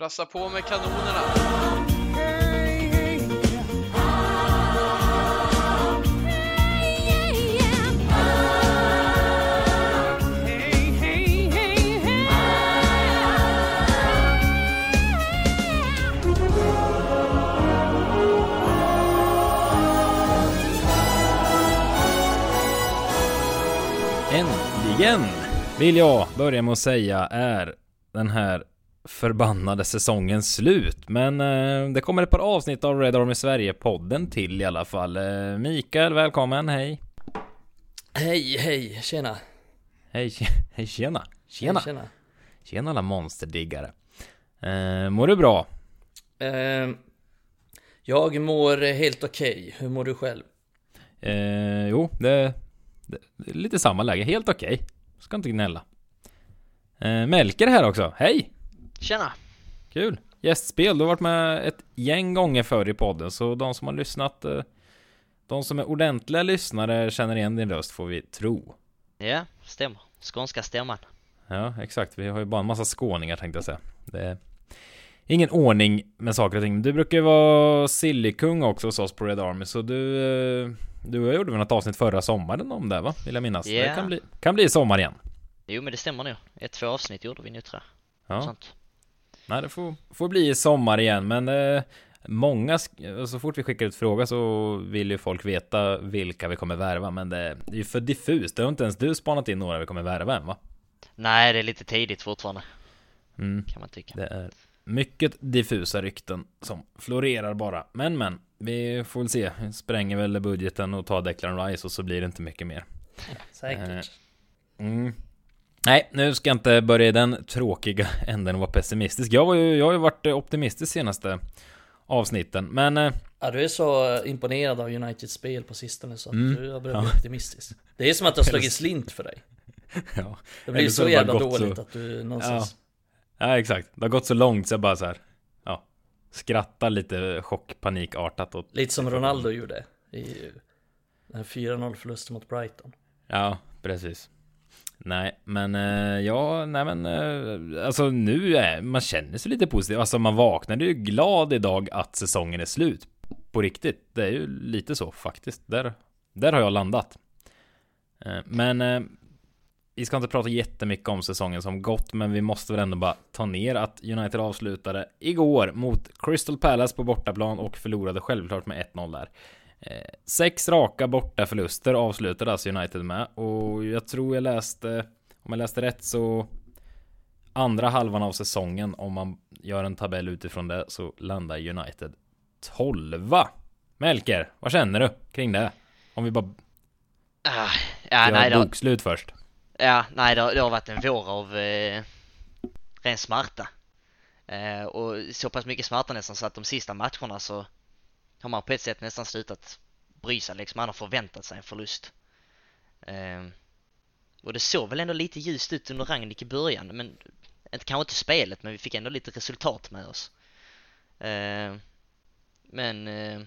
Brassa på med kanonerna! Äntligen vill jag börja med att säga är den här förbannade säsongen slut. Men eh, det kommer ett par avsnitt av Red Army Sverige-podden till i alla fall. Eh, Mikael, välkommen, hej. Hej, hej, tjena. Hej, hej tjena. Tjena. Hej, tjena. Tjena alla monsterdiggare. Eh, mår du bra? Eh, jag mår helt okej. Hur mår du själv? Eh, jo, det, det, det är lite samma läge. Helt okej. Ska inte gnälla. Eh, Melker här också. Hej! Tjena! Kul! Gästspel, du har varit med ett gäng gånger förr i podden, så de som har lyssnat, eh, de som är ordentliga lyssnare känner igen din röst får vi tro. Ja, stämmer. Skånska stämman. Ja, exakt. Vi har ju bara en massa skåningar tänkte jag säga. Det är ingen ordning med saker och ting. Du brukar ju vara sillykung också hos oss på Red Army, så du, eh, du och jag gjorde väl något avsnitt förra sommaren om det va? Vill jag minnas. Det Ja. kan bli, kan bli sommar igen. Jo men det stämmer nog. Ett, två avsnitt gjorde vi nu tror jag. Ja. Sånt. Nej, det får, får bli sommar igen, men eh, många, så fort vi skickar ut fråga så vill ju folk veta vilka vi kommer värva, men det, det är ju för diffust. Det har inte ens du spanat in några vi kommer värva än va? Nej, det är lite tidigt fortfarande. Mm, Kan man tycka. det är mycket diffusa rykten som florerar bara. Men men, vi får väl se. Vi spränger väl budgeten och tar Declan Rice och så blir det inte mycket mer. Säkert. Mm. Nej, nu ska jag inte börja i den tråkiga änden och vara pessimistisk. Jag, var ju, jag har ju varit optimistisk senaste avsnitten, men eh, Ja, du är så imponerad av Uniteds spel på sistone så att Mm. du har börjat bli optimistisk. Det är som att det har slagit slint för dig. ja. Det blir Eller så det jävla dåligt så- att du någonstans... ja, exakt. Det har gått så långt så jag bara så här, ja, skrattar lite chockpanikartat åt, Lite som Ronaldo gjorde i den här 4-0 förlusten mot Brighton. ja, precis. Nej, men eh, ja, nej men eh, alltså nu är man känner sig lite positiv. Alltså man vaknade ju glad idag att säsongen är slut. På riktigt. Det är ju lite så faktiskt. Där, där har jag landat. Eh, men vi ska inte prata jättemycket om säsongen som gått, men vi måste väl ändå bara ta ner att United avslutade igår mot Crystal Palace på bortaplan och förlorade självklart med 1-0 där. Eh, Sex raka borta förluster avslutade alltså United med och jag tror jag läste, om jag läste rätt så andra halvan av säsongen om man gör en tabell utifrån det så landar United 12 Melker, vad känner du kring det? Om vi bara Ah, ja, gör nej, bokslut först. ja, nej det, har, det har varit en vår av eh, ren smärta. Eh, och så pass mycket smärta nästan så att de sista matcherna så har man på ett sätt nästan slutat bry sig liksom. Man har förväntat sig en förlust. Eh, och det såg väl ändå lite ljust ut under Rangnick i början, men inte, kanske inte spelet, men vi fick ändå lite resultat med oss. Eh, men eh,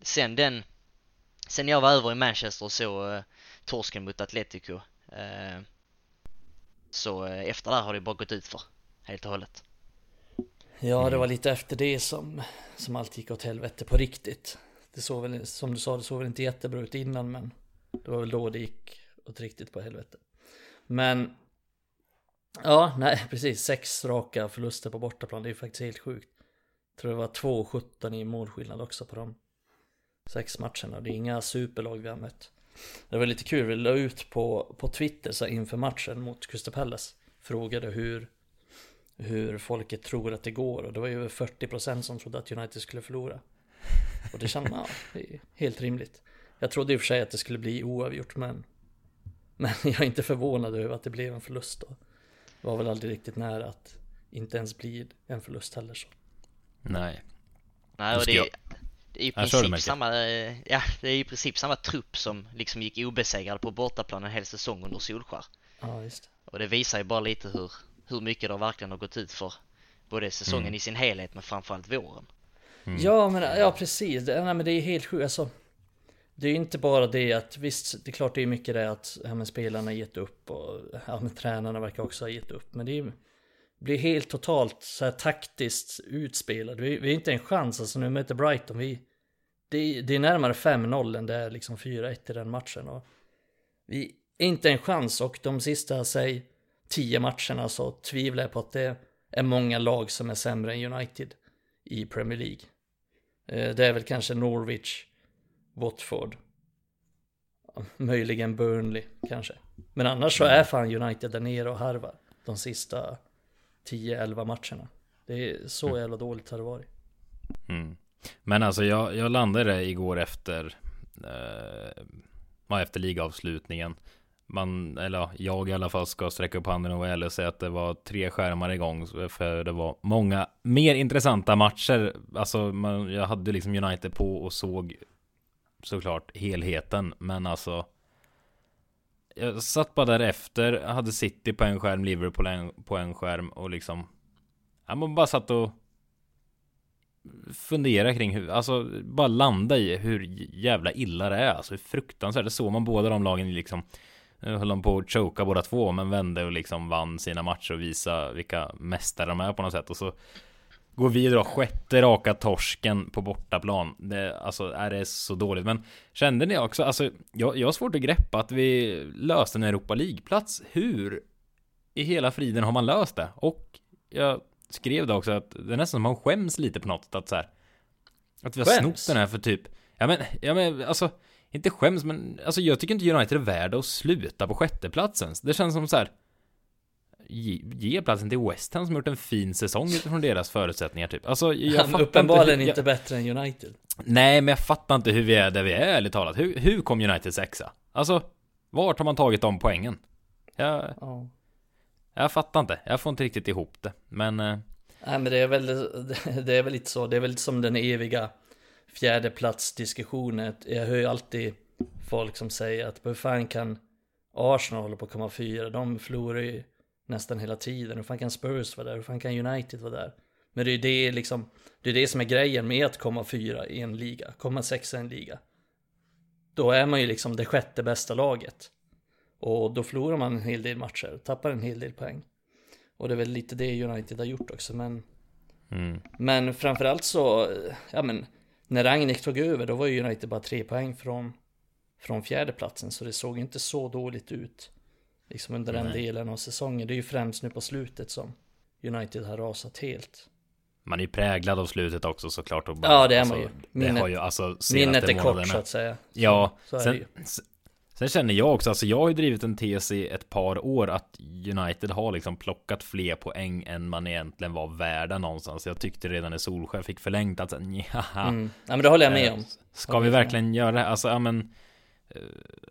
sen den, sen jag var över i Manchester och såg eh, torsken mot Atletico, eh, så eh, efter det har det bara gått ut för helt och hållet. Ja, det var lite efter det som, som allt gick åt helvete på riktigt. Det såg väl, som du sa, det såg väl inte jättebra ut innan, men det var väl då det gick åt riktigt på helvete. Men, ja, nej, precis, sex raka förluster på bortaplan, det är ju faktiskt helt sjukt. Jag tror det var 2-17 i målskillnad också på de sex matcherna. Det är inga superlag vi har mött. Det var lite kul, vi la ut på, på Twitter så inför matchen mot Crystal Palace. Frågade hur, hur folket tror att det går och det var ju över 40% som trodde att United skulle förlora. Och det kände man, ja, det är helt rimligt. Jag trodde i och för sig att det skulle bli oavgjort men Men jag är inte förvånad över att det blev en förlust då. Det var väl aldrig riktigt nära att inte ens bli en förlust heller så. Nej. Nej, och det, jag- det är i princip samma, eh, ja, det är i princip samma trupp som liksom gick obesegrad på bortaplan en hel säsong under Solskär. Ja just det. Och det visar ju bara lite hur, hur mycket det verkligen har gått ut för både säsongen Mm. i sin helhet men framförallt våren. Ja men ja precis, det, nej, men det är helt sjukt alltså. Det är ju inte bara det att visst, det är klart det är mycket det att ja, men spelarna har gett upp och ja, men tränarna verkar också ha gett upp. Men det är blir helt totalt så här taktiskt utspelade. Vi, vi har inte en chans, alltså nu möter Brighton, vi, det, det är närmare 5-0 än det är liksom 4-1 i den matchen. Och vi inte en chans och de sista, säg, 10 matcherna så tvivlar jag på att det är många lag som är sämre än United i Premier League. Eh, det är väl kanske Norwich, Watford, möjligen Burnley kanske. Men annars så är fan United där nere och harvar de sista 10-11 matcherna. Det är så Mm. jävla dåligt har det varit. Mm. Men alltså jag, jag landade igår efter eh, efter ligavslutningen. Man, eller ja, jag i alla fall ska sträcka upp handen och vara ärlig och säga att det var tre skärmar igång. För det var många mer intressanta matcher. Alltså man, jag hade liksom United på och såg såklart helheten. Men alltså jag satt bara därefter, hade City på en skärm, Liverpool på en, på en skärm och liksom Ja, man bara satt och fundera kring hur, alltså bara landa i hur jävla illa det är, alltså hur fruktansvärt. Det såg man båda de lagen liksom höll de på att choka båda två, men vände och liksom vann sina matcher och visa vilka mästare de är på något sätt. Och så går vi då sjätte raka torsken på bortaplan. Det, alltså är det så dåligt. Men kände ni också, alltså jag, jag har svårt att greppa att vi löste en Europa League-plats. Hur i hela friden har man löst det? Och jag skrev det också att det är nästan som man skäms lite på något att så här, Att vi har Skäms? snott den här för typ Ja men, ja men alltså Inte skäms men Alltså jag tycker inte United är värda att sluta på sjätteplatsen Det känns som så här Ge, ge platsen till West Ham som gjort en fin säsong utifrån deras förutsättningar typ Alltså jag Han uppenbarligen inte, inte hur, bättre än United. jag, Nej men jag fattar inte hur vi är där vi är ärligt talat Hur, hur kom United sexa? Alltså Vart har man tagit de poängen? Jag, Ja. jag fattar inte Jag får inte riktigt ihop det Men eh, Nej men det är väl, det är väl lite så, det är väl lite som den eviga fjärdeplatsdiskussionen. Jag hör ju alltid folk som säger att hur fan kan Arsenal hålla på att komma fyra? De förlorar ju nästan hela tiden. Hur fan kan Spurs vara där? Hur fan kan United vara där? Men det är ju det liksom, det är det som är grejen med att komma fyra i en liga, komma sexa i en liga. Då är man ju liksom det sjätte bästa laget. Och då förlorar man en hel del matcher, tappar en hel del poäng. Och det är väl lite det United har gjort också, men mm, men framförallt så, ja men när Ragnik tog över då var ju United bara tre poäng från, från fjärdeplatsen så det såg inte så dåligt ut. Liksom under den Nej. delen av säsongen. Det är ju främst nu på slutet som United har rasat helt. Man är ju präglad av slutet också såklart och bara, Ja, det är alltså, man ju. Det Minnet- ju alltså Minnet är kort så att säga. Ja, så är ju. sen, sen känner jag också, alltså jag har ju drivit en tes i ett par år att United har liksom plockat fler poäng än man egentligen var värda någonstans. Jag tyckte redan när Solskjaer fick förlängt att nja, Mm. Ja men det håller jag med Eh, om. Ska Håller vi verkligen göra det? Alltså, ja men eh,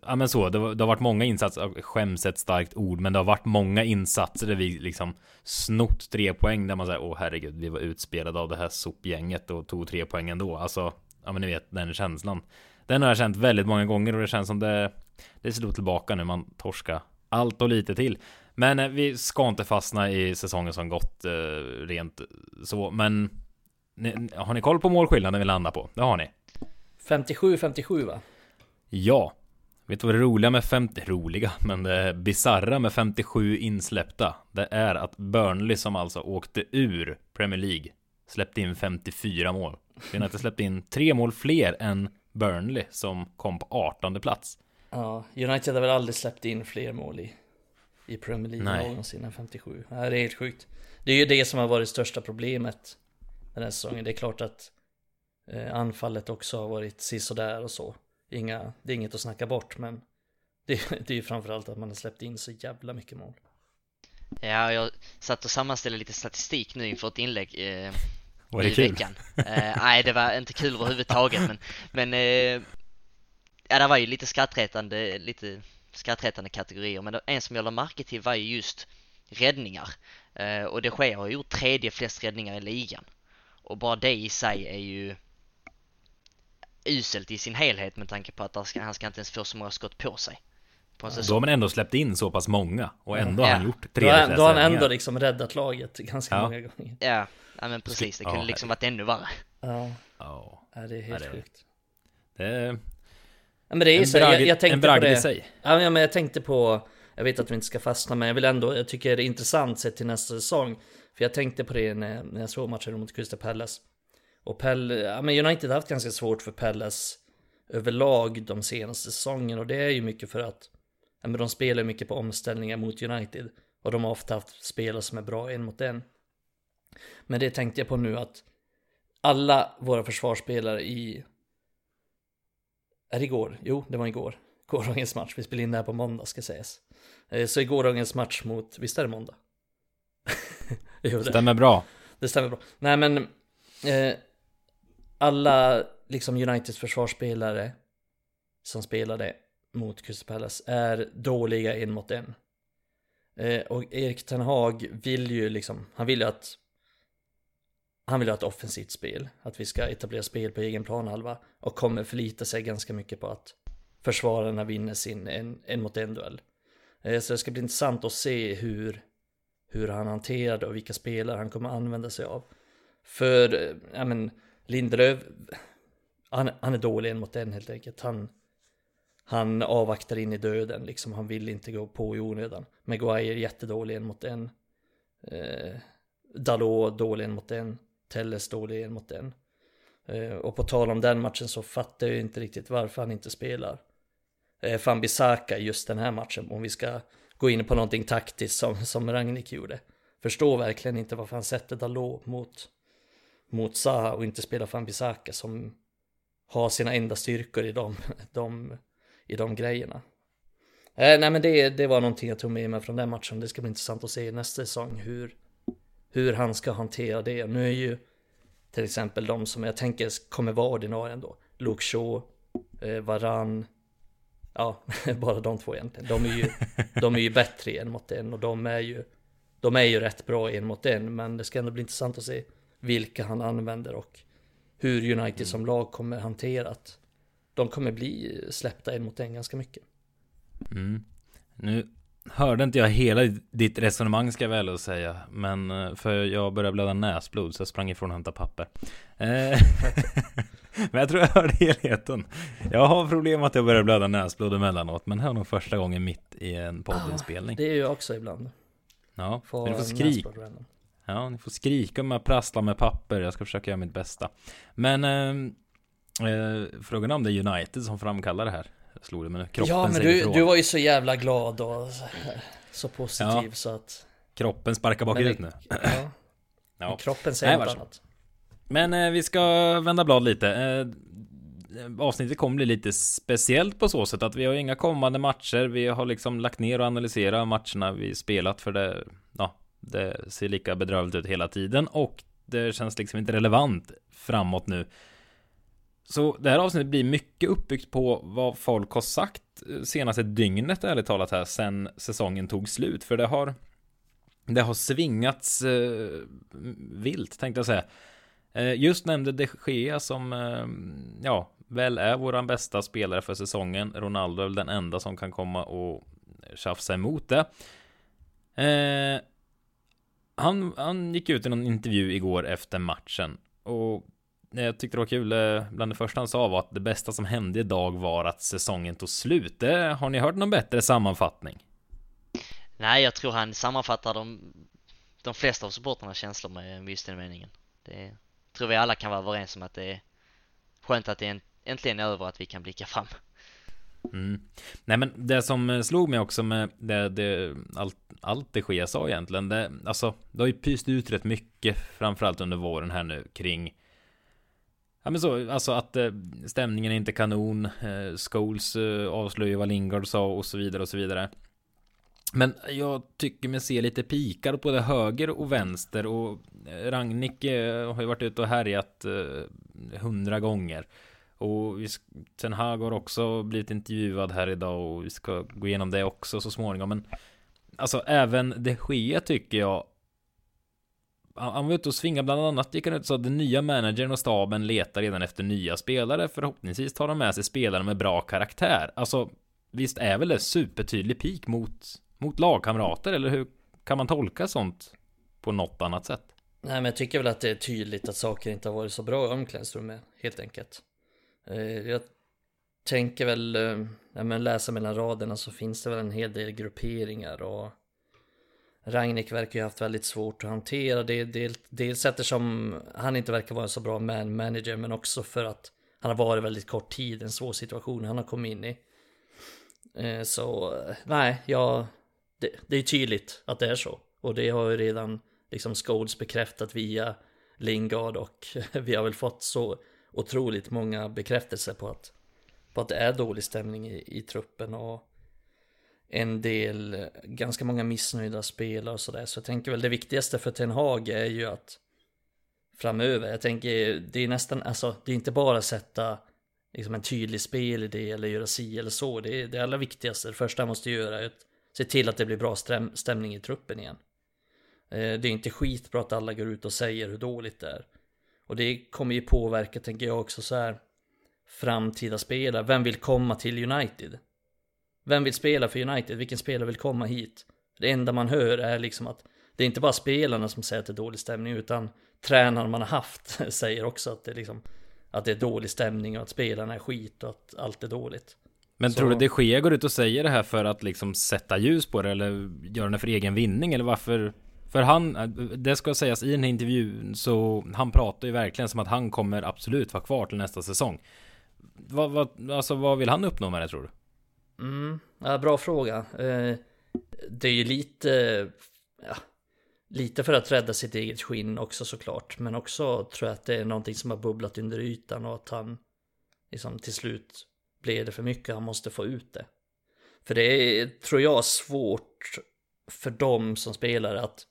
Ja men så, det, det har varit många insatser, skäms ett starkt ord, men det har varit många insatser där vi liksom snott tre poäng där man säger åh herregud, vi var utspelade av det här sopgänget och tog tre poäng ändå. Alltså, ja men ni vet den känslan. Den har jag känt väldigt många gånger och det känns som det, det slår tillbaka nu man torska allt och lite till. Men eh, vi ska inte fastna i säsongen som gått eh, rent så, men har ni koll på målskillnaden vi landar på? Det har ni. 57-57 va? Ja. Vet du vad det roliga med 50, roliga, men det bizarra med 57 insläppta, det är att Burnley som alltså åkte ur Premier League släppte in 54 mål. Vi har inte släppt in tre mål fler än Burnley som kom på 18 plats. Ja, United har väl aldrig släppt in fler mål i, i Premier League Nej. någonsin än 57. Ja, det är helt sjukt. Det är ju det som har varit största problemet den här säsongen. Det är klart att eh, anfallet också har varit sisådär och så. Inga, det är inget att snacka bort men det, det är ju framförallt att man har släppt in så jävla mycket mål. Ja, jag satt och sammanställde lite statistik nu inför ett inlägg eh, Var det i kul? veckan. Eh, nej, det var inte kul överhuvudtaget, men, men eh, ja, det var ju lite skrattretande, lite skrattretande kategorier, men det- en som jag lade märke till var ju just räddningar. Eh, och de Gea har gjort tredje flest räddningar i ligan. Och bara det i sig är ju uselt i sin helhet med tanke på att han ska, han ska inte ens få så många skott på sig. På Då har man ändå släppt in så pass många och ändå har Ja. han gjort Då tre har, han- då har han räddningar. ändå liksom räddat laget ganska Ja. många gånger. Ja, ja men precis. Det kunde Ja, liksom varit ännu värre. Ja, Ja, ja, det är helt Ja, det är- sjukt. det är Ja, men det är ju en så, jag, bragd, jag tänkte en på det. i sig. Ja, men jag tänkte på Jag vet att vi inte ska fastna, men jag vill ändå, jag tycker det är intressant sett till nästa säsong. För jag tänkte på det när, när jag såg matchen mot Crystal Palace. Och Pell, ja men United har haft ganska svårt för Palace överlag de senaste säsongerna. Och det är ju mycket för att ja, men de spelar mycket på omställningar mot United. Och de har ofta haft spelare som är bra en mot en. Men det tänkte jag på nu att alla våra försvarsspelare i... Är det igår? Jo, det var igår. Gårdagens match. Vi spelade in det här på måndag ska sägas. Eh, så i gårdagens match mot, visst är det måndag? jo, det. Stämmer bra. Det stämmer bra. Nej men, eh, alla liksom Uniteds försvarsspelare som spelade mot Crystal Palace är dåliga en mot en. Eh, och Erik Ten Hag vill ju liksom, han vill ju att han vill ha ett offensivt spel, att vi ska etablera spel på egen planhalva och kommer förlita sig ganska mycket på att försvararna vinner sin en, en mot en duell. Eh, så det ska bli intressant att se hur, hur han hanterar det och vilka spelare han kommer använda sig av. För, eh, ja men, Lindelöf, han, han är dålig en mot en helt enkelt. Han, han avvaktar in i döden liksom, han vill inte gå på i onödan. Maguire jättedålig en mot en. Eh, Dalot dålig en mot en. Telles dålig en mot en. Eh, och på tal om den matchen så fattar jag inte riktigt varför han inte spelar. Eh, fan Fambisaka just den här matchen, om vi ska gå in på någonting taktiskt som, som Ragnik gjorde. Förstår verkligen inte varför han sätter Dalot mot, mot Zaha och inte spelar Fambisaka som har sina enda styrkor i de, de, i de grejerna. Eh, nej men det, det var någonting jag tog med mig från den matchen. Det ska bli intressant att se nästa säsong hur, hur han ska hantera det. Nu är ju till exempel de som jag tänker kommer vara ordinarie ändå. Luke Shaw, eh, Varann, ja, bara de två egentligen. De är ju, de är ju bättre en mot en och de är ju, de är ju rätt bra en mot en. Men det ska ändå bli intressant att se vilka han använder och hur United mm. som lag kommer hantera att de kommer bli släppta en mot en ganska mycket. Mm. Nu hörde inte jag hela ditt resonemang ska jag väl säga. Men eh, för jag började blöda näsblod så jag sprang ifrån och hämtade papper. Eh, men jag tror jag hörde helheten. Jag har problem att jag börjar blöda näsblod emellanåt. Men det här är nog första gången mitt i en poddinspelning. Ah, det är ju också ibland. Ja, men du får skrika. Ja, ni får skrika om jag prasslar med papper. Jag ska försöka göra mitt bästa. Men eh, eh, frågan om det är United som framkallar det här slog det, men kroppen Ja, men du, du var ju så jävla glad och så positiv ja. så att... Kroppen sparkar bakut nu. Ja. ja. Kroppen säger Nej, något annat. Men eh, vi ska vända blad lite. Eh, avsnittet kommer bli lite speciellt på så sätt att vi har inga kommande matcher. Vi har liksom lagt ner och analyserat matcherna vi spelat för det. Ja, det ser lika bedrövligt ut hela tiden och det känns liksom inte relevant framåt nu. Så det här avsnittet blir mycket uppbyggt på vad folk har sagt eh, senaste dygnet ärligt talat här sen säsongen tog slut. För det har det har svingats eh, vilt tänkte jag säga. Eh, just nämnde de Gea som eh, ja, väl är våran bästa spelare för säsongen. Ronaldo är väl den enda som kan komma och tjafsa emot det. Eh, han, han gick ut i någon intervju igår efter matchen och jag tyckte det var kul, eh, bland det första han sa var att det bästa som hände idag var att säsongen tog slut. Har ni hört någon bättre sammanfattning? Nej, jag tror han sammanfattar de, de flesta av supporternas känslor med just den meningen. Det tror vi alla kan vara överens om att det är skönt att det äntligen är över att vi kan blicka fram. Mm. Nej men det som eh, slog mig också med det, det allt, allt det sker sa egentligen, det, alltså det har ju pyst ut rätt mycket framförallt under våren här nu kring Ja men så, alltså att eh, stämningen är inte kanon. Eh, Scholes eh, avslöjar vad Lingard sa och så vidare och så vidare. Men jag tycker mig se lite pikar på det höger och vänster och eh, Ragnik har ju varit ute och härjat hundra gånger. Och vi, Ten Hag har också blivit intervjuad här idag och vi ska gå igenom det också så småningom. Men alltså även det sker tycker jag han var ute och svingade bland annat gick han ut och sa att den nya managern och staben letar redan efter nya spelare. Förhoppningsvis tar de med sig spelare med bra karaktär. Alltså, visst är väl det supertydlig pik mot, mot lagkamrater, eller hur kan man tolka sånt på något annat sätt? Nej, men jag tycker väl att det är tydligt att saker inte har varit så bra i omklädningsrummet, helt enkelt. Eh, jag tänker väl, eh, ja, men läsa mellan raderna så finns det väl en hel del grupperingar och Ragnik verkar ju haft väldigt svårt att hantera det. Dels, dels eftersom han inte verkar vara en så bra man manager men också för att han har varit väldigt kort tid, en svår situation han har kommit in i. Eh, så nej, jag, det, det är tydligt att det är så. Och det har ju redan liksom Scholes bekräftat via Lingard och vi har väl fått så otroligt många bekräftelser på att, på att det är dålig stämning i, i truppen och en del, ganska många missnöjda spelare och sådär. Så jag tänker väl det viktigaste för Ten Hag är ju att framöver, jag tänker det är nästan, alltså det är inte bara att sätta liksom en tydlig spelidé eller göra si eller så. Det är det allra viktigaste. Det första han måste göra är att se till att det blir bra stäm stämning i truppen igen. Eh, det är inte skitbra att alla går ut och säger hur dåligt det är. Och det kommer ju påverka, tänker jag också så här, framtida spelare. Vem vill komma till United? Vem vill spela för United? Vilken spelare vill komma hit? Det enda man hör är liksom att det är inte bara spelarna som säger att det är dålig stämning utan tränaren man har haft säger också att det är liksom att det är dålig stämning och att spelarna är skit och att allt är dåligt. Men Så- tror du de Gea går ut och säger det här för att liksom sätta ljus på det eller gör det för egen vinning eller varför? För han, det ska sägas i den här intervjun så han pratar ju verkligen som att han kommer absolut vara kvar till nästa säsong. Vad, vad, alltså vad vill han uppnå med det tror du? Mm, ja, bra fråga. Eh, det är ju lite, ja, lite för att rädda sitt eget skinn också såklart. Men också tror jag att det är någonting som har bubblat under ytan och att han liksom till slut blir det för mycket, han måste få ut det. För det är, tror jag, svårt för dem som spelar att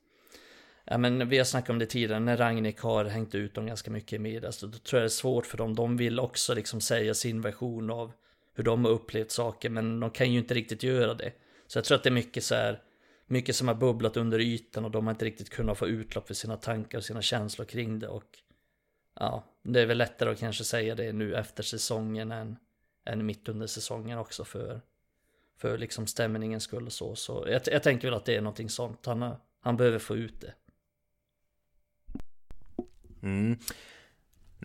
Ja men vi har snackat om det tidigare, när Ragnik har hängt ut dem ganska mycket i media, så då tror jag det är svårt för dem. De vill också liksom säga sin version av hur de har upplevt saker, men de kan ju inte riktigt göra det. Så jag tror att det är mycket så här, mycket som har bubblat under ytan och de har inte riktigt kunnat få utlopp för sina tankar och sina känslor kring det och ja, det är väl lättare att kanske säga det nu efter säsongen än, än mitt under säsongen också för, för liksom stämningens skull och så. Så jag, jag tänker väl att det är någonting sånt. Han, har, han behöver få ut det. Mm.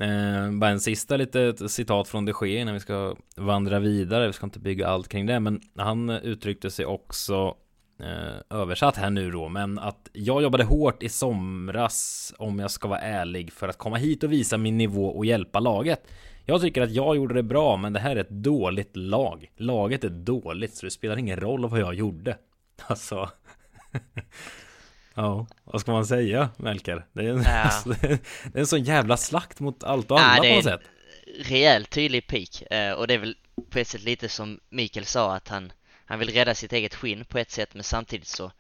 Eh, bara en sista litet citat från de Gea innan vi ska vandra vidare. Vi ska inte bygga allt kring det, men han uttryckte sig också eh, översatt här nu då, men att jag jobbade hårt i somras om jag ska vara ärlig för att komma hit och visa min nivå och hjälpa laget. Jag tycker att jag gjorde det bra, men det här är ett dåligt lag. Laget är dåligt, så det spelar ingen roll vad jag gjorde. Alltså. Ja, vad ska man säga Melker? Det är en, Ja. alltså, det är en sån jävla slakt mot allt och Ja, alla det på något sätt. rejält tydlig peak eh, och det är väl på ett sätt lite som Mikael sa att han, han vill rädda sitt eget skinn på ett sätt men samtidigt så,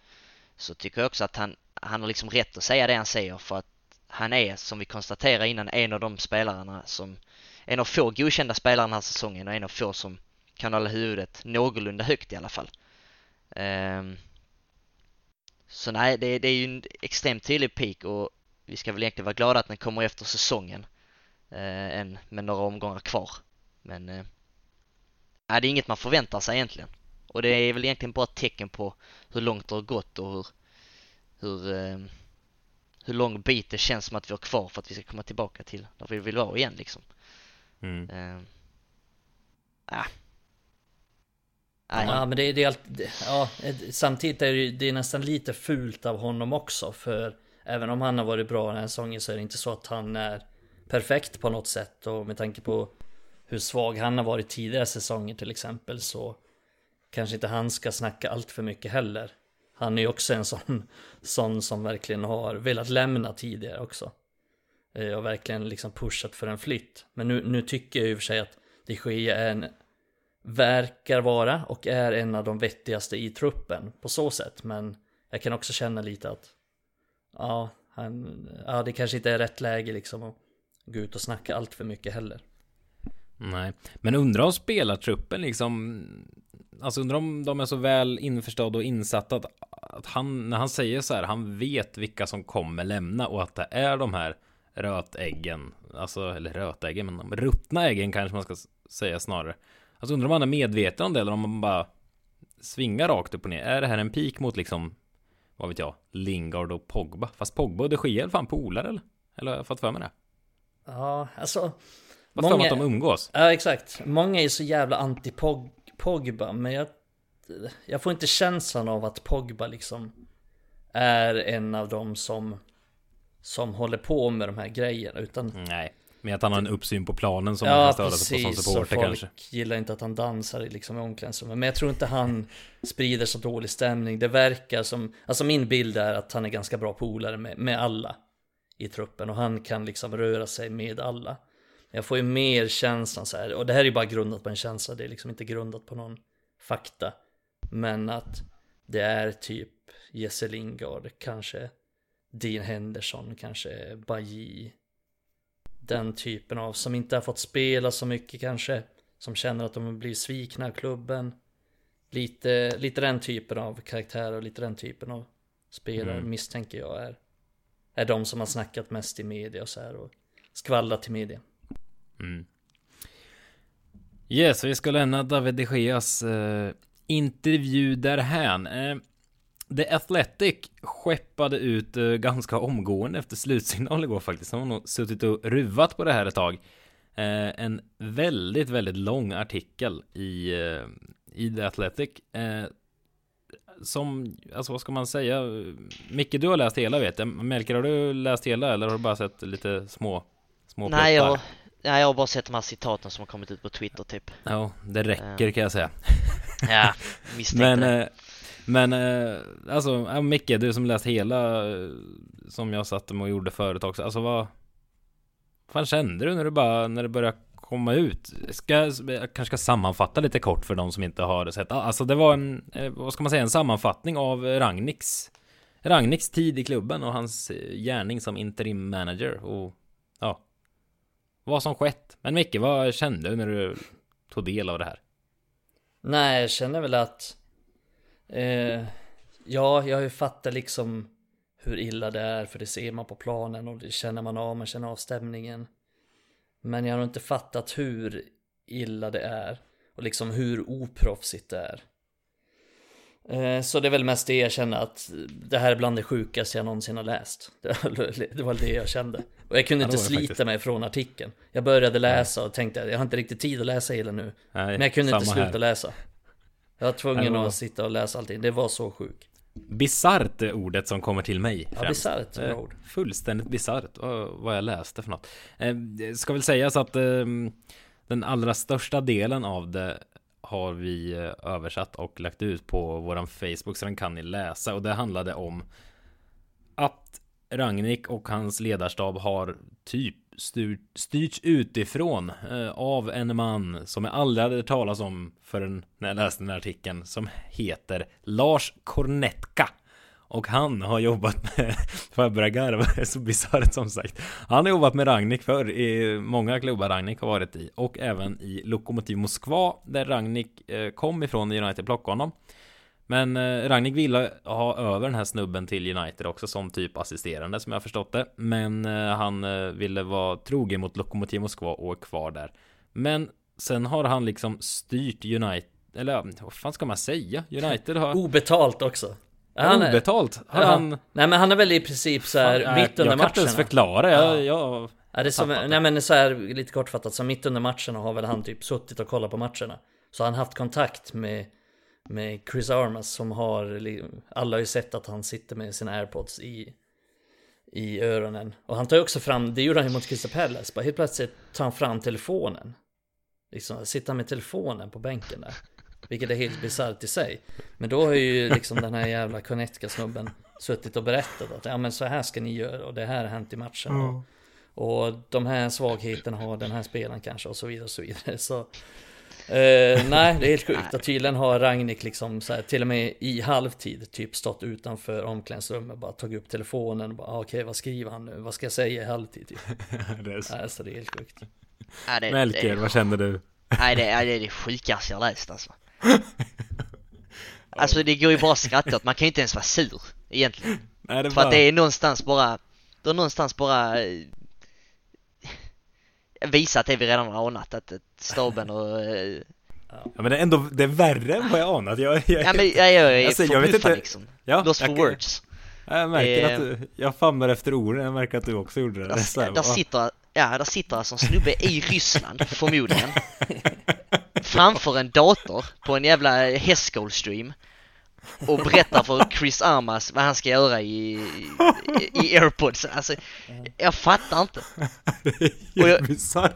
så tycker jag också att han, han har liksom rätt att säga det han säger för att han är som vi konstaterade innan en av de spelarna som en av få godkända spelare den här säsongen och en av få som kan hålla huvudet någorlunda högt i alla fall. Ehm, så nej, det, det är ju en extremt tydlig peak och vi ska väl egentligen vara glada att den kommer efter säsongen eh, än med några omgångar kvar. Men eh, nej, det är inget man förväntar sig egentligen. Och det är väl egentligen bara ett tecken på hur långt det har gått och hur, hur, eh, hur lång bit det känns som att vi har kvar för att vi ska komma tillbaka till där vi vill vara igen liksom. Mm. Eh. Nej, Ja men det, det är alltid, ja, samtidigt är det, det är nästan lite fult av honom också för även om han har varit bra den här säsongen så är det inte så att han är perfekt på något sätt och med tanke på hur svag han har varit tidigare säsonger till exempel så kanske inte han ska snacka allt för mycket heller. Han är ju också en sån, sån som verkligen har velat lämna tidigare också. Eh, och verkligen liksom pushat för en flytt. Men nu, nu tycker jag i och för sig att de Gea är en verkar vara och är en av de vettigaste i truppen på så sätt. Men jag kan också känna lite att ja, han, ja det kanske inte är rätt läge liksom att gå ut och snacka allt för mycket heller. Nej, men undrar om spelartruppen liksom Alltså undrar om de är så väl införstådda och insatta att, att han, när han säger så här, han vet vilka som kommer lämna och att det är de här rötäggen, alltså, eller rötäggen, men de ruttna äggen kanske man ska säga snarare. Alltså undrar om han är medveten om det eller om man bara svingar rakt upp och ner. Är det här en pik mot liksom, vad vet jag, Lingard och Pogba? Fast Pogba och de Gea är fan polare eller? Eller har jag fått för mig det? Ja, alltså Vad för att de umgås? Ja exakt. Många är så jävla anti-Pogba men jag, jag får inte känslan av att Pogba liksom är en av dem som som håller på med de här grejerna utan Nej, men att han har en uppsyn på planen som Ja man kan störa sig på som supporter folk kanske. gillar inte att han dansar liksom i omklädningsrummet. Men jag tror inte han sprider så dålig stämning. Det verkar som, alltså min bild är att han är ganska bra polare med, med alla i truppen. Och han kan liksom röra sig med alla. Jag får ju mer känslan så här, och det här är ju bara grundat på en känsla. Det är liksom inte grundat på någon fakta. Men att det är typ Jesse Lingard, kanske Dean Henderson, kanske Bailly den typen av, som inte har fått spela så mycket kanske. Som känner att de blir svikna av klubben. Lite, lite den typen av karaktär och lite den typen av spelare Mm. misstänker jag är, är de som har snackat mest i media och så här och skvallrat till media. Mm. Yes, vi ska lämna David de Geas eh, intervju därhän. Eh, The Athletic skeppade ut eh, ganska omgående efter slutsignal igår faktiskt. De har nog suttit och ruvat på det här ett tag. Eh, en väldigt, väldigt lång artikel i, eh, i The Athletic. Som, alltså vad ska man säga? Micke, du har läst hela vet jag. Melker, har du läst hela eller har du bara sett lite små, små Nej, jag, nej, jag har bara sett de här citaten som har kommit ut på Twitter typ. Ja, det räcker kan jag säga. Ja, misstänkte Men, det men eh, alltså, ja, Micke, du som läst hela eh, som jag satt mig och gjorde förut också. Alltså vad fan kände du när du bara, när det började komma ut? Ska, jag kanske ska sammanfatta lite kort för de som inte har sett. Alltså det var en, eh, vad ska man säga, en sammanfattning av Ragniks Ragniks tid i klubben och hans eh, gärning som interim manager och ja, vad som skett. Men Micke, vad kände du när du tog del av det här? Nej, jag känner väl att eh, Ja, jag har ju fattat liksom hur illa det är för det ser man på planen och det känner man av, man känner av stämningen. Men jag har inte fattat hur illa det är och liksom hur oproffsigt det är. Eh, Så det är väl mest det jag känner att det här är bland det sjukaste jag någonsin har läst. Det var- Det jag kände. Och jag kunde inte slita faktiskt. mig från artikeln. Jag började läsa och tänkte att jag har inte riktigt tid att läsa hela nu. Nej, Men jag kunde inte sluta här. läsa. Jag var tvungen var- att sitta och läsa allting. Det var så sjukt. Bisarrt är ordet som kommer till mig Ja, bisarrt Eh, ord. Fullständigt bisarrt vad, jag läste för något. Eh, ska väl sägas att eh, den allra största delen av det har vi eh, översatt och lagt ut på våran Facebook så den kan ni läsa och det handlade om att Ragnik och hans ledarstab har typ styr, styrts utifrån eh, av en man som jag aldrig hade hört talas om förrän när jag läste den här artikeln som heter Lars Kornetka. Och han har jobbat med, får jag börja garva, det är så bisarrt som sagt. Han har jobbat med Ragnik för i många klubbar Ragnik har varit i och även i Lokomotiv Moskva där Ragnik eh, kom ifrån United plockade honom. Men eh, Ragnik ville ha över den här snubben till United också som typ assisterande som jag förstått det. Men eh, han eh, ville vara trogen mot Lokomotiv Moskva och är kvar där. Men sen har han liksom styrt United, eller vad fan ska man säga? United har Obetalt också. Han är- obetalt. Har Ja. han... Nej men han är väl i princip så här Fan, mitt under jag kan inte ens förklara. Jag, Ja. jag, Ja, det är som, nej men så här lite kortfattat, så mitt under matcherna har väl han typ suttit och kollat på matcherna. Så han haft kontakt med, med Chris Armas som har, alla har ju sett att han sitter med sina airpods i, i öronen. Och han tar ju också fram, det gjorde han ju mot Crystal Palace, bara helt plötsligt tar han fram telefonen. Liksom, sitter med telefonen på bänken där. Vilket är helt bisarrt i sig. Men då har ju liksom den här jävla Connecticut-snubben suttit och berättat att ja men så här ska ni göra och det här har hänt i matchen. Och, och de här svagheterna har den här spelaren kanske och så vidare och så vidare. Så, eh, nej, det är helt sjukt. Och tydligen har Ragnik liksom så här, till och med i halvtid typ stått utanför omklädningsrummet bara tagit upp telefonen och bara ah, okej vad skriver han nu? Vad ska jag säga i halvtid? Typ. det är så. Nej, så det är helt sjukt. Ja, det, Melker, det, vad känner du? nej, det, är det sjukaste jag läst alltså. Alltså det går ju bara att skratta åt, man kan ju inte ens vara sur egentligen. Nej, det För att det är någonstans bara, det är någonstans bara visat det vi redan har anat, att, att staben och... eh, Ja, men det är ändå, det är värre än vad jag anat. Jag, jag, Ja men jag, jag är Alltså, jag vet inte- liksom. ja, Lost for words. Jag märker Eh. att du, jag famlar efter orden, jag märker att du också gjorde det. det är så här, Där, där sitter, ja, där sitter alltså en snubbe i Ryssland, förmodligen. Framför en dator på en jävla hästskålstream. Och berättar för Chris Armas vad han ska göra i, i, i airpods. Alltså, jag fattar inte. Det Och är jag- alltså.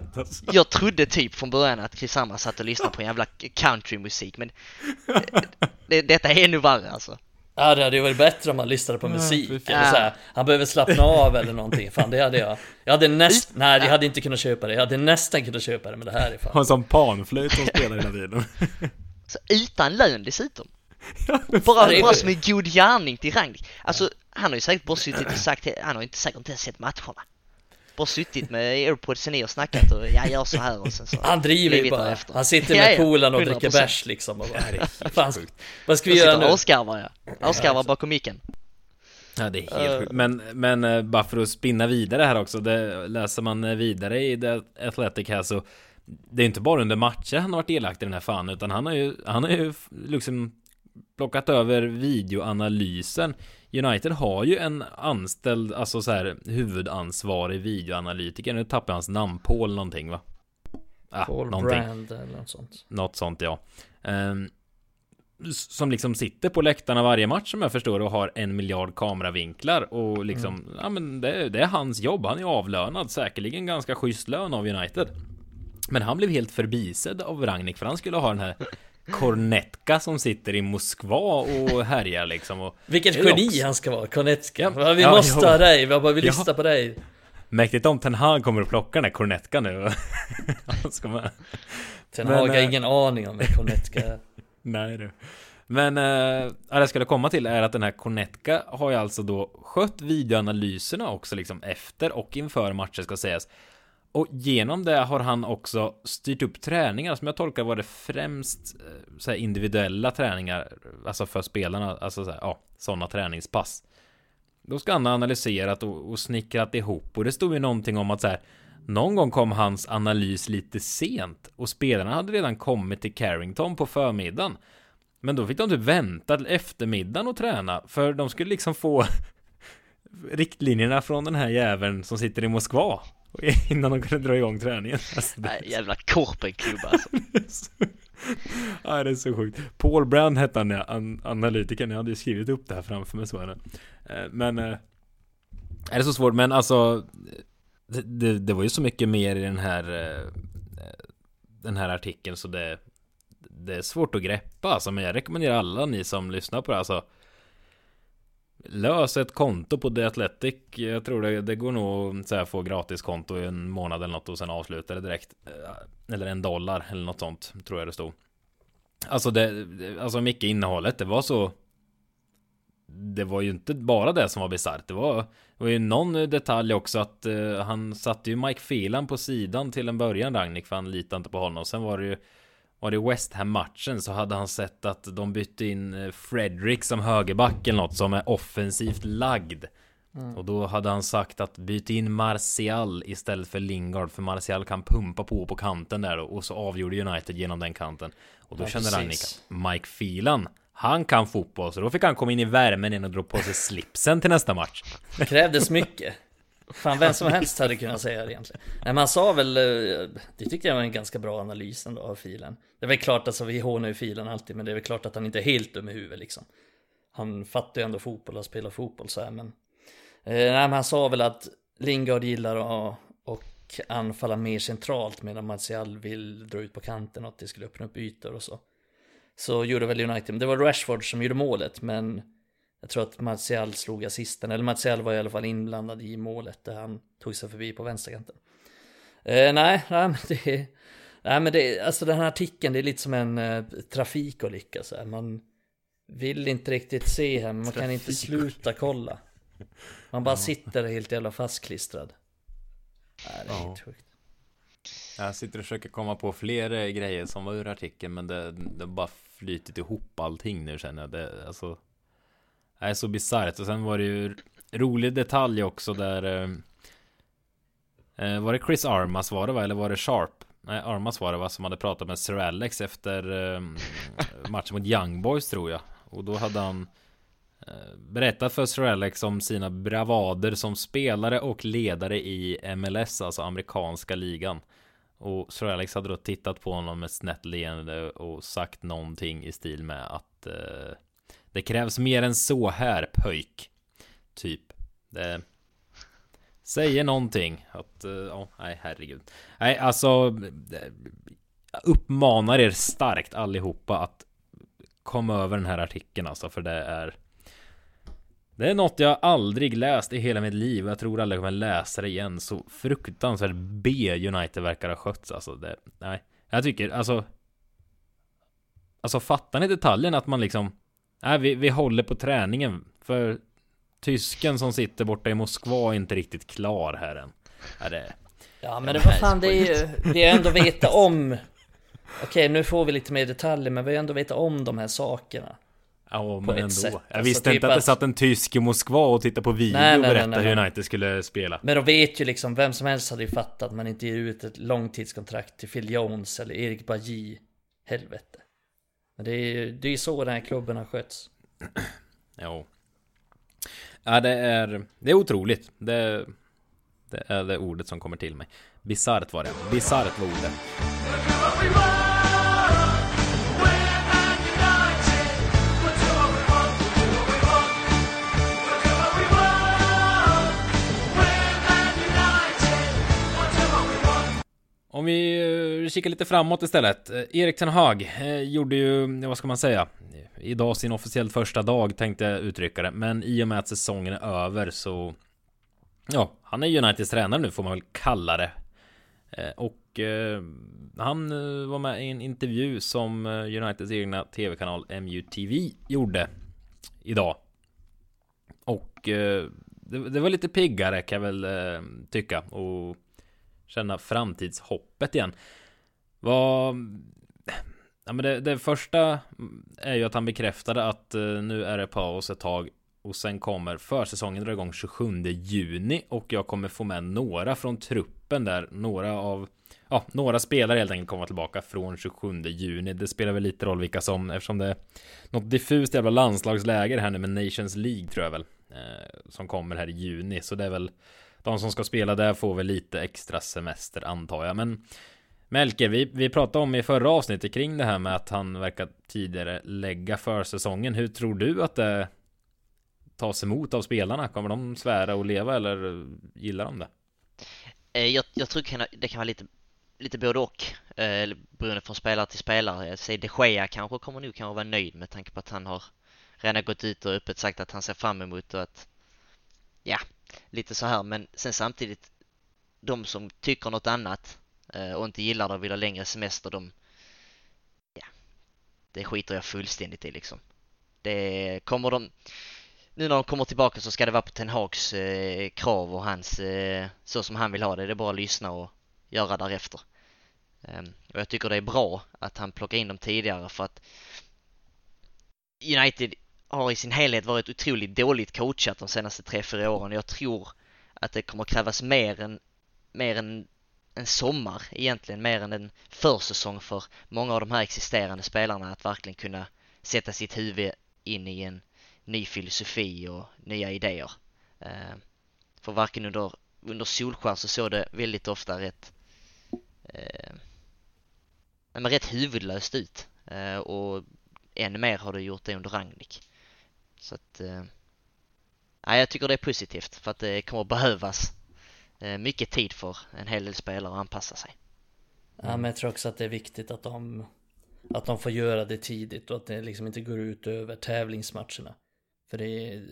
Jag trodde typ från början att Chris Armas satt och lyssnade på en jävla countrymusik, men eh, det, detta är ännu värre alltså. Ja det hade ju varit bättre om man lyssnade på musik fy eller så här, Han behöver slappna av eller någonting, fan det hade jag Jag hade näst, nej jag hade inte kunnat köpa det Jag hade nästan kunnat köpa det men det här är fan Har en sån panflöjt som spelar hela tiden. Så utan lön dessutom. Bara, det är bara som en god gärning till Rangnick. Alltså, han har ju säkert bara suttit och sagt, han har inte säkert inte ens sett matcherna. Bara suttit med airpodsen i och snackat och jag gör så här och sen så. Han driver ju bara, därefter. han sitter med ja, och 100%. dricker bärs liksom och bara, fan, Vad ska vi göra nu? och asgarvar ja. Asgarvar bakom micken. Ja det är helt sjukt. Men, men eh, bara för att spinna vidare här också. Det, läser man eh, vidare i The Athletic här så Det är inte bara under matcher han har varit delaktig i den här fan utan han har ju Han har ju liksom Plockat över videoanalysen United har ju en anställd Alltså så här huvudansvarig videoanalytiker Nu tappar jag hans namn Paul någonting va? Ah, Paul någonting. Brand eller något sånt Något sånt ja. S- som liksom sitter på läktarna varje match som jag förstår och har en miljard kameravinklar och liksom, ja men det, det är hans jobb. Han är avlönad, säkerligen ganska schysst lön av United. Men han blev helt förbisedd av Ragnik för han skulle ha den här Kornetka som sitter i Moskva och härjar liksom. Och Vilket geni också- han ska vara, Kornetska Ja, Vi ja, måste jo. ha dig, vi bara vill Ja. lyssna på dig Mäktigt om Ten Hag kommer att plocka den här Kornetka nu. han ska med. Ten Hag har eh, ingen aning om vad Kornetka är Nej du. Men äh, det jag skulle komma till är att den här Konetka har ju alltså då skött videoanalyserna också liksom efter och inför matcher ska sägas. Och genom det har han också styrt upp träningar som jag tolkar var det främst eh, så här individuella träningar, alltså för spelarna, alltså så här, ja, sådana träningspass. Då ska han ha analyserat och, och snickrat ihop och det stod ju någonting om att så här, någon gång kom hans analys lite sent och spelarna hade redan kommit till Carrington på förmiddagen. Men då fick de typ vänta till eftermiddagen och träna för de skulle liksom få riktlinjerna från den här jäveln som sitter i Moskva innan de kunde dra igång träningen. Alltså, det, Nej, jävla korpenklubb alltså. ja, det är så sjukt. Paul Brand hette han, an analytikern. Jag hade ju skrivit upp det här framför mig så är det. Eh, Men eh, är det så svårt? Men alltså det, det, det var ju så mycket mer i den här eh, Den här artikeln så det Det är svårt att greppa alltså, men jag rekommenderar alla ni som lyssnar på det alltså Lös ett konto på The Athletic. Jag tror det, det går nog så här, få gratiskonto i en månad eller något och sen avsluta det direkt. Eh, eller en dollar eller något sånt Tror jag det stod. Alltså det, alltså mycket innehållet, det var så Det var ju inte bara det som var bisarrt. Det var, det var ju någon detalj också att uh, han satte ju Mike Phelan på sidan till en början Ragnik för han litade inte på honom. Sen var det ju var det West Ham matchen så hade han sett att de bytte in eh, Fredrik som högerback eller något som är offensivt lagd. Och då hade han sagt att byt in Martial istället för Lingard För Martial kan pumpa på på kanten där och så avgjorde United genom den kanten. Och då Ja, kände precis. att Mike Phelan Han kan fotboll så då fick han komma in i värmen igen och dra på sig slipsen till nästa match. Krävdes mycket Fan vem som helst hade kunnat säga det egentligen. Nej man sa väl, eh, det tyckte jag var en ganska bra analys ändå av filen. Det är väl klart, alltså vi hånar ju filen alltid Men det är väl klart att han inte är helt dum i huvudet liksom. Han fattar ju ändå fotboll och spelar fotboll så här men eh, Nej men han sa väl att Lingard gillar att och anfalla mer centralt medan Martial vill dra ut på kanten och att det skulle öppna upp ytor och så. Så gjorde väl United, det var Rashford som gjorde målet men jag tror att Martial slog assisten, eller Martial var i alla fall inblandad i målet där han tog sig förbi på vänsterkanten. Eh, nej, nej men det är, nej men det alltså den här artikeln det är lite som en eh, trafikolycka så här. Man vill inte riktigt se här, men man kan inte sluta kolla. Man bara sitter helt jävla fastklistrad. Nej, det är Ja. helt sjukt. Jag sitter och försöker komma på fler eh, grejer som var ur artikeln men det, det har bara flytit ihop allting nu känner jag. Det, alltså, är så bisarrt. Och sen var det ju rolig detalj också där eh, eh, Var det Chris Armas var det va? Eller var det Sharp? Nej, Armas var det va? Som hade pratat med Sir Alex efter eh, matchen mot Young Boys tror jag. Och då hade han eh, berättat för Sir Alex om sina bravader som spelare och ledare i MLS, alltså amerikanska ligan. Och Sir Alex hade då tittat på honom med snett leende och sagt någonting i stil med att eh, det krävs mer än så här pöjk. Typ. Det säger någonting. Att, eh, ja, nej herregud. Nej, alltså. Jag uppmanar er starkt allihopa att komma över den här artikeln alltså, för det är det är något jag aldrig läst i hela mitt liv och jag tror aldrig jag kommer läsa det igen. Så fruktansvärt B United verkar ha skötts alltså. Det, nej, jag tycker alltså. Alltså fattar ni detaljen att man liksom. Nej, vi, vi håller på träningen för tysken som sitter borta i Moskva är inte riktigt klar här än. Ja, det, ja men det var fan det är ju. Det är ändå veta om. Okej, nu får vi lite mer detaljer, men vi har ändå veta om de här sakerna. Ja, men ändå. Sätt. Jag alltså, visste typ inte att det satt en tysk i Moskva och tittade på video nej, och berättade nej, nej, hur United skulle spela. Men de vet ju liksom, vem som helst hade ju fattat att man inte ger ut ett långtidskontrakt till Phil Jones eller Erik Bajy. Helvete. Men det är ju det är så den här klubben har skötts. Jo. Ja, det är, det är otroligt. Det, det är det ordet som kommer till mig. Bisarrt var det. Bisarrt var ordet. Om vi eh, kikar lite framåt istället. Eh, Erik Ten Hag eh, gjorde ju, vad ska man säga, idag sin officiellt första dag tänkte jag uttrycka det. Men i och med att säsongen är över så, ja, han är Uniteds tränare nu får man väl kalla det. Och han var med i en intervju som Uniteds egna tv-kanal MUTV gjorde idag. Och det, var lite piggare kan jag väl tycka. Och känna framtidshoppet igen. Vad... Ja, men det, det, första är ju att han bekräftade att eh, nu är det paus ett tag och sen kommer försäsongen dra igång 27 juni och jag kommer få med några från truppen där. Några av Ja, några spelare helt enkelt kommer tillbaka från 27 juni. Det spelar väl lite roll vilka som, eftersom det är något diffust jävla landslagsläger här nu med Nations League tror jag väl. Eh, som kommer här i juni, så det är väl de som ska spela där får väl lite extra semester antar jag. Men Melker, vi, vi pratade om i förra avsnittet kring det här med att han verkar tidigare lägga försäsongen. Hur tror du att det tas emot av spelarna? Kommer de svära och leva eller gillar de det? Eh, jag, jag tror det kan vara lite, lite både och, eh, beroende från spelare till spelare. Säg de Gea kanske kommer nog kanske vara nöjd med tanke på att han har redan gått ut och öppet sagt att han ser fram emot och att ja, lite så här men sen samtidigt de som tycker något annat eh, och inte gillar det och vill ha längre semester de ja, det skiter jag fullständigt i liksom. Det kommer de nu när de kommer tillbaka så ska det vara på Ten Hags eh, krav och hans eh, så som han vill ha det. Det är bara att lyssna och göra därefter. Um, och jag tycker det är bra att han plockar in dem tidigare för att United har i sin helhet varit otroligt dåligt coachat de senaste tre fyra åren. Jag tror att det kommer krävas mer än, mer än en sommar egentligen, mer än en försäsong för många av de här existerande spelarna att verkligen kunna sätta sitt huvud in i en ny filosofi och nya idéer. Eh, för varken under, under Solskär så såg det väldigt ofta rätt eh, men rätt huvudlöst ut eh, och ännu mer har det gjort det under Ragnik. Så att, eh, ja jag tycker det är positivt för att det kommer behövas eh, mycket tid för en hel del spelare att anpassa sig. Ja, men jag tror också att det är viktigt att de, att de får göra det tidigt och att det liksom inte går ut över tävlingsmatcherna. För det,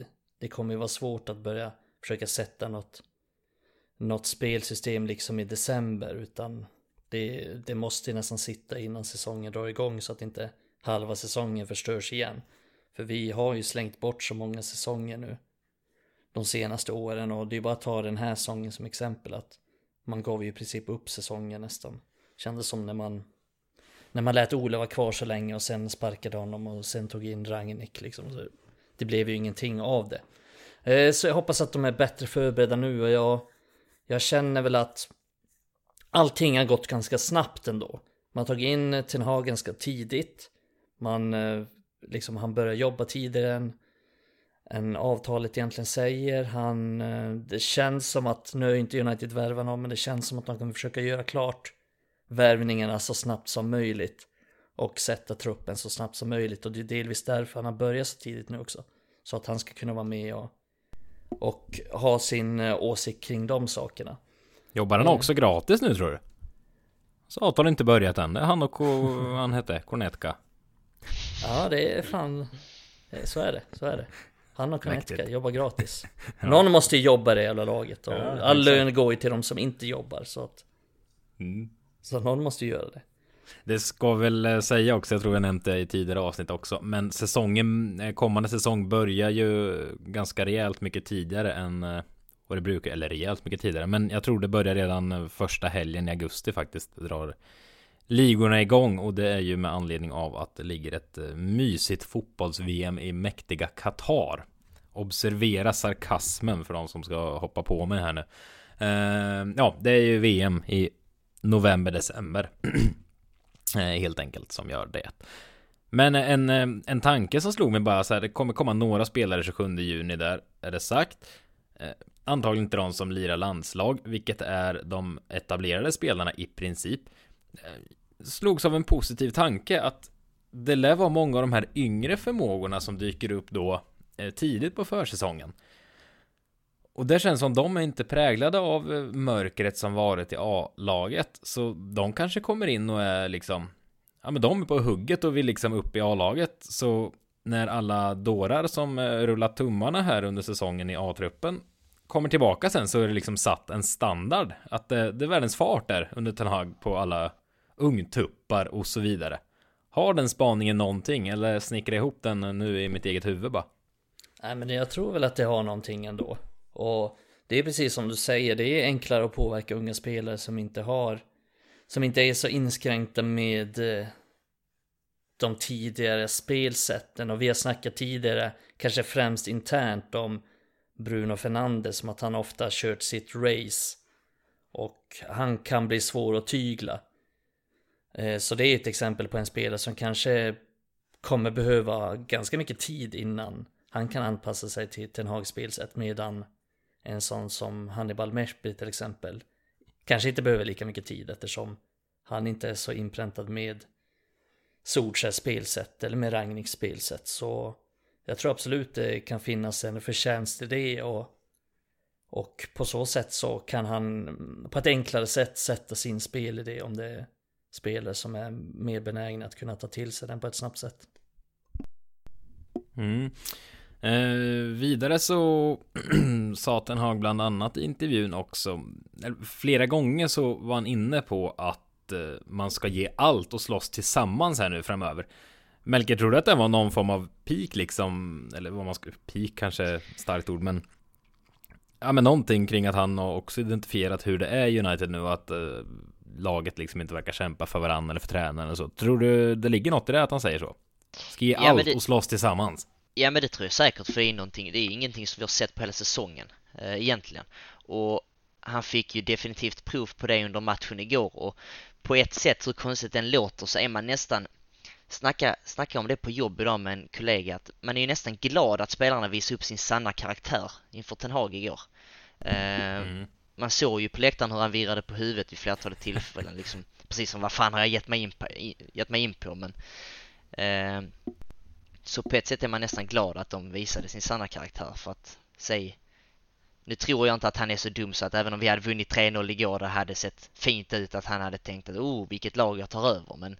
det kommer ju vara svårt att börja försöka sätta något, något spelsystem liksom i december utan det, det måste nästan sitta innan säsongen drar igång så att inte halva säsongen förstörs igen. För vi har ju slängt bort så många säsonger nu. De senaste åren och det är bara att ta den här säsongen som exempel att man gav ju i princip upp säsongen nästan. Kändes som när man när man lät Ola vara kvar så länge och sen sparkade honom och sen tog in Ragnik liksom. Så det blev ju ingenting av det. Eh, så jag hoppas att de är bättre förberedda nu och jag, jag känner väl att allting har gått ganska snabbt ändå. Man har tagit in Ten Hag ganska tidigt. Man eh, liksom han börjar jobba tidigare än, än avtalet egentligen säger. Han, eh, det känns som att, nu är inte United värva någon, men det känns som att de kommer försöka göra klart värvningarna så snabbt som möjligt. Och sätta truppen så snabbt som möjligt. Och det är delvis därför han har börjat så tidigt nu också. Så att han ska kunna vara med och, och ha sin eh, åsikt kring de sakerna. Jobbar han också gratis nu tror du? Så avtalet inte börjat än. Det är han och han hette Kornetka. Ja, det är fan... eh, Så är det, så är det. Han och Mäktigt. jobbar gratis. Någon måste ju jobba i det jävla laget och Ja, all lön går ju till de som inte jobbar så att... Mm. Så någon måste ju göra det. Det ska väl eh, säga också, jag tror jag nämnt det i tidigare avsnitt också, men säsongen, eh, kommande säsong börjar ju ganska rejält mycket tidigare än vad det brukar, eller rejält mycket tidigare, men jag tror det börjar redan första helgen i augusti faktiskt, drar ligorna igång och det är ju med anledning av att det ligger ett eh, mysigt fotbolls-VM i mäktiga Qatar. Observera sarkasmen för de som ska hoppa på mig här nu. Uh, ja, det är ju VM i november-december. Eh, helt enkelt som gör det. Men eh, en, en tanke som slog mig bara så här, det kommer komma några spelare 27 juni där, är det sagt. Antagligen inte de som lirar landslag, vilket är de etablerade spelarna i princip. Slogs av en positiv tanke att det lär vara många av de här yngre förmågorna som dyker upp då eh, tidigt på försäsongen. Och det känns som de är inte präglade av eh, mörkret som varit i A-laget. Så de kanske kommer in och är liksom Ja men de är på hugget och vill liksom upp i A-laget. Så när alla dårar som eh, rullat tummarna här under säsongen i A-truppen kommer tillbaka sen så är det liksom satt en standard. Att det, det är världens fart där under Ten Hag på alla ungtuppar och så vidare. Har den spaningen någonting eller snickrar jag ihop den nu i mitt eget huvud bara? Nej men jag tror väl att det har någonting ändå. Och det är precis som du säger, det är enklare att påverka unga spelare som inte har, som inte är så inskränkta med eh, de tidigare spelsätten. Och vi har snackat tidigare, kanske främst internt om Bruno Fernandes, som att han ofta har kört sitt race. Och han kan bli svår att tygla. Eh, så det är ett exempel på en spelare som kanske kommer behöva ganska mycket tid innan han kan anpassa sig till Ten Hags spelsätt medan en sån som Hannibal Meshby till exempel kanske inte behöver lika mycket tid eftersom han inte är så inpräntad med Solskjaers spelsätt eller med Ragniks spelsätt. Så jag tror absolut det kan finnas en förtjänst i det och och på så sätt så kan han på ett enklare sätt sätta sin spelidé om det spelare som är mer benägna att kunna ta till sig den på ett snabbt sätt. Mm. Eh, vidare så sa Ten Hag bland annat i intervjun också, flera gånger så var han inne på att eh, man ska ge allt och slåss tillsammans här nu framöver. Melker, tror du att det var någon form av peak liksom, eller vad man ska, peak kanske är ett starkt ord, men Ja men någonting kring att han har också identifierat hur det är i United nu att eh, laget liksom inte verkar kämpa för varandra eller för tränaren och så. Tror du det ligger något i det att han säger så? Ska ge Ja, allt det- och slåss tillsammans? Ja men det tror jag säkert för det är någonting, det är ingenting som vi har sett på hela säsongen eh, egentligen. Och han fick ju definitivt prov på det under matchen igår och på ett sätt, hur konstigt den låter, så är man nästan Snacka, snacka om det på jobb idag med en kollega att man är ju nästan glad att spelarna visar upp sin sanna karaktär inför Ten Hag igår. Eh, Mm man såg ju på läktaren hur han virrade på huvudet vid flertalet tillfällen liksom. Precis som vad fan har jag gett mig in på, gett mig in på men eh, Så på ett sätt är man nästan glad att de visade sin sanna karaktär för att säg Nu tror jag inte att han är så dum så att även om vi hade vunnit 3-0 igår det hade sett fint ut att han hade tänkt att oh vilket lag jag tar över men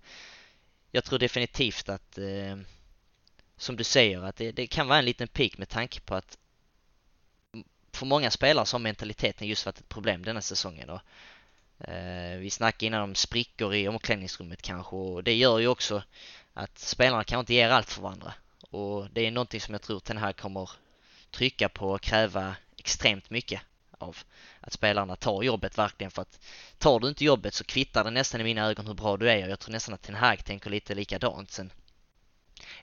Jag tror definitivt att eh, Som du säger att det, det kan vara en liten pik med tanke på att för många spelare så har mentaliteten just varit ett problem denna säsongen och eh, vi snackade innan om sprickor i omklädningsrummet kanske och det gör ju också att spelarna kanske inte ger allt för varandra. Och det är någonting som jag tror den här kommer trycka på och kräva extremt mycket av. Att spelarna tar jobbet verkligen för att tar du inte jobbet så kvittar det nästan i mina ögon hur bra du är. Och jag tror nästan att Ten Hag tänker lite likadant. Sen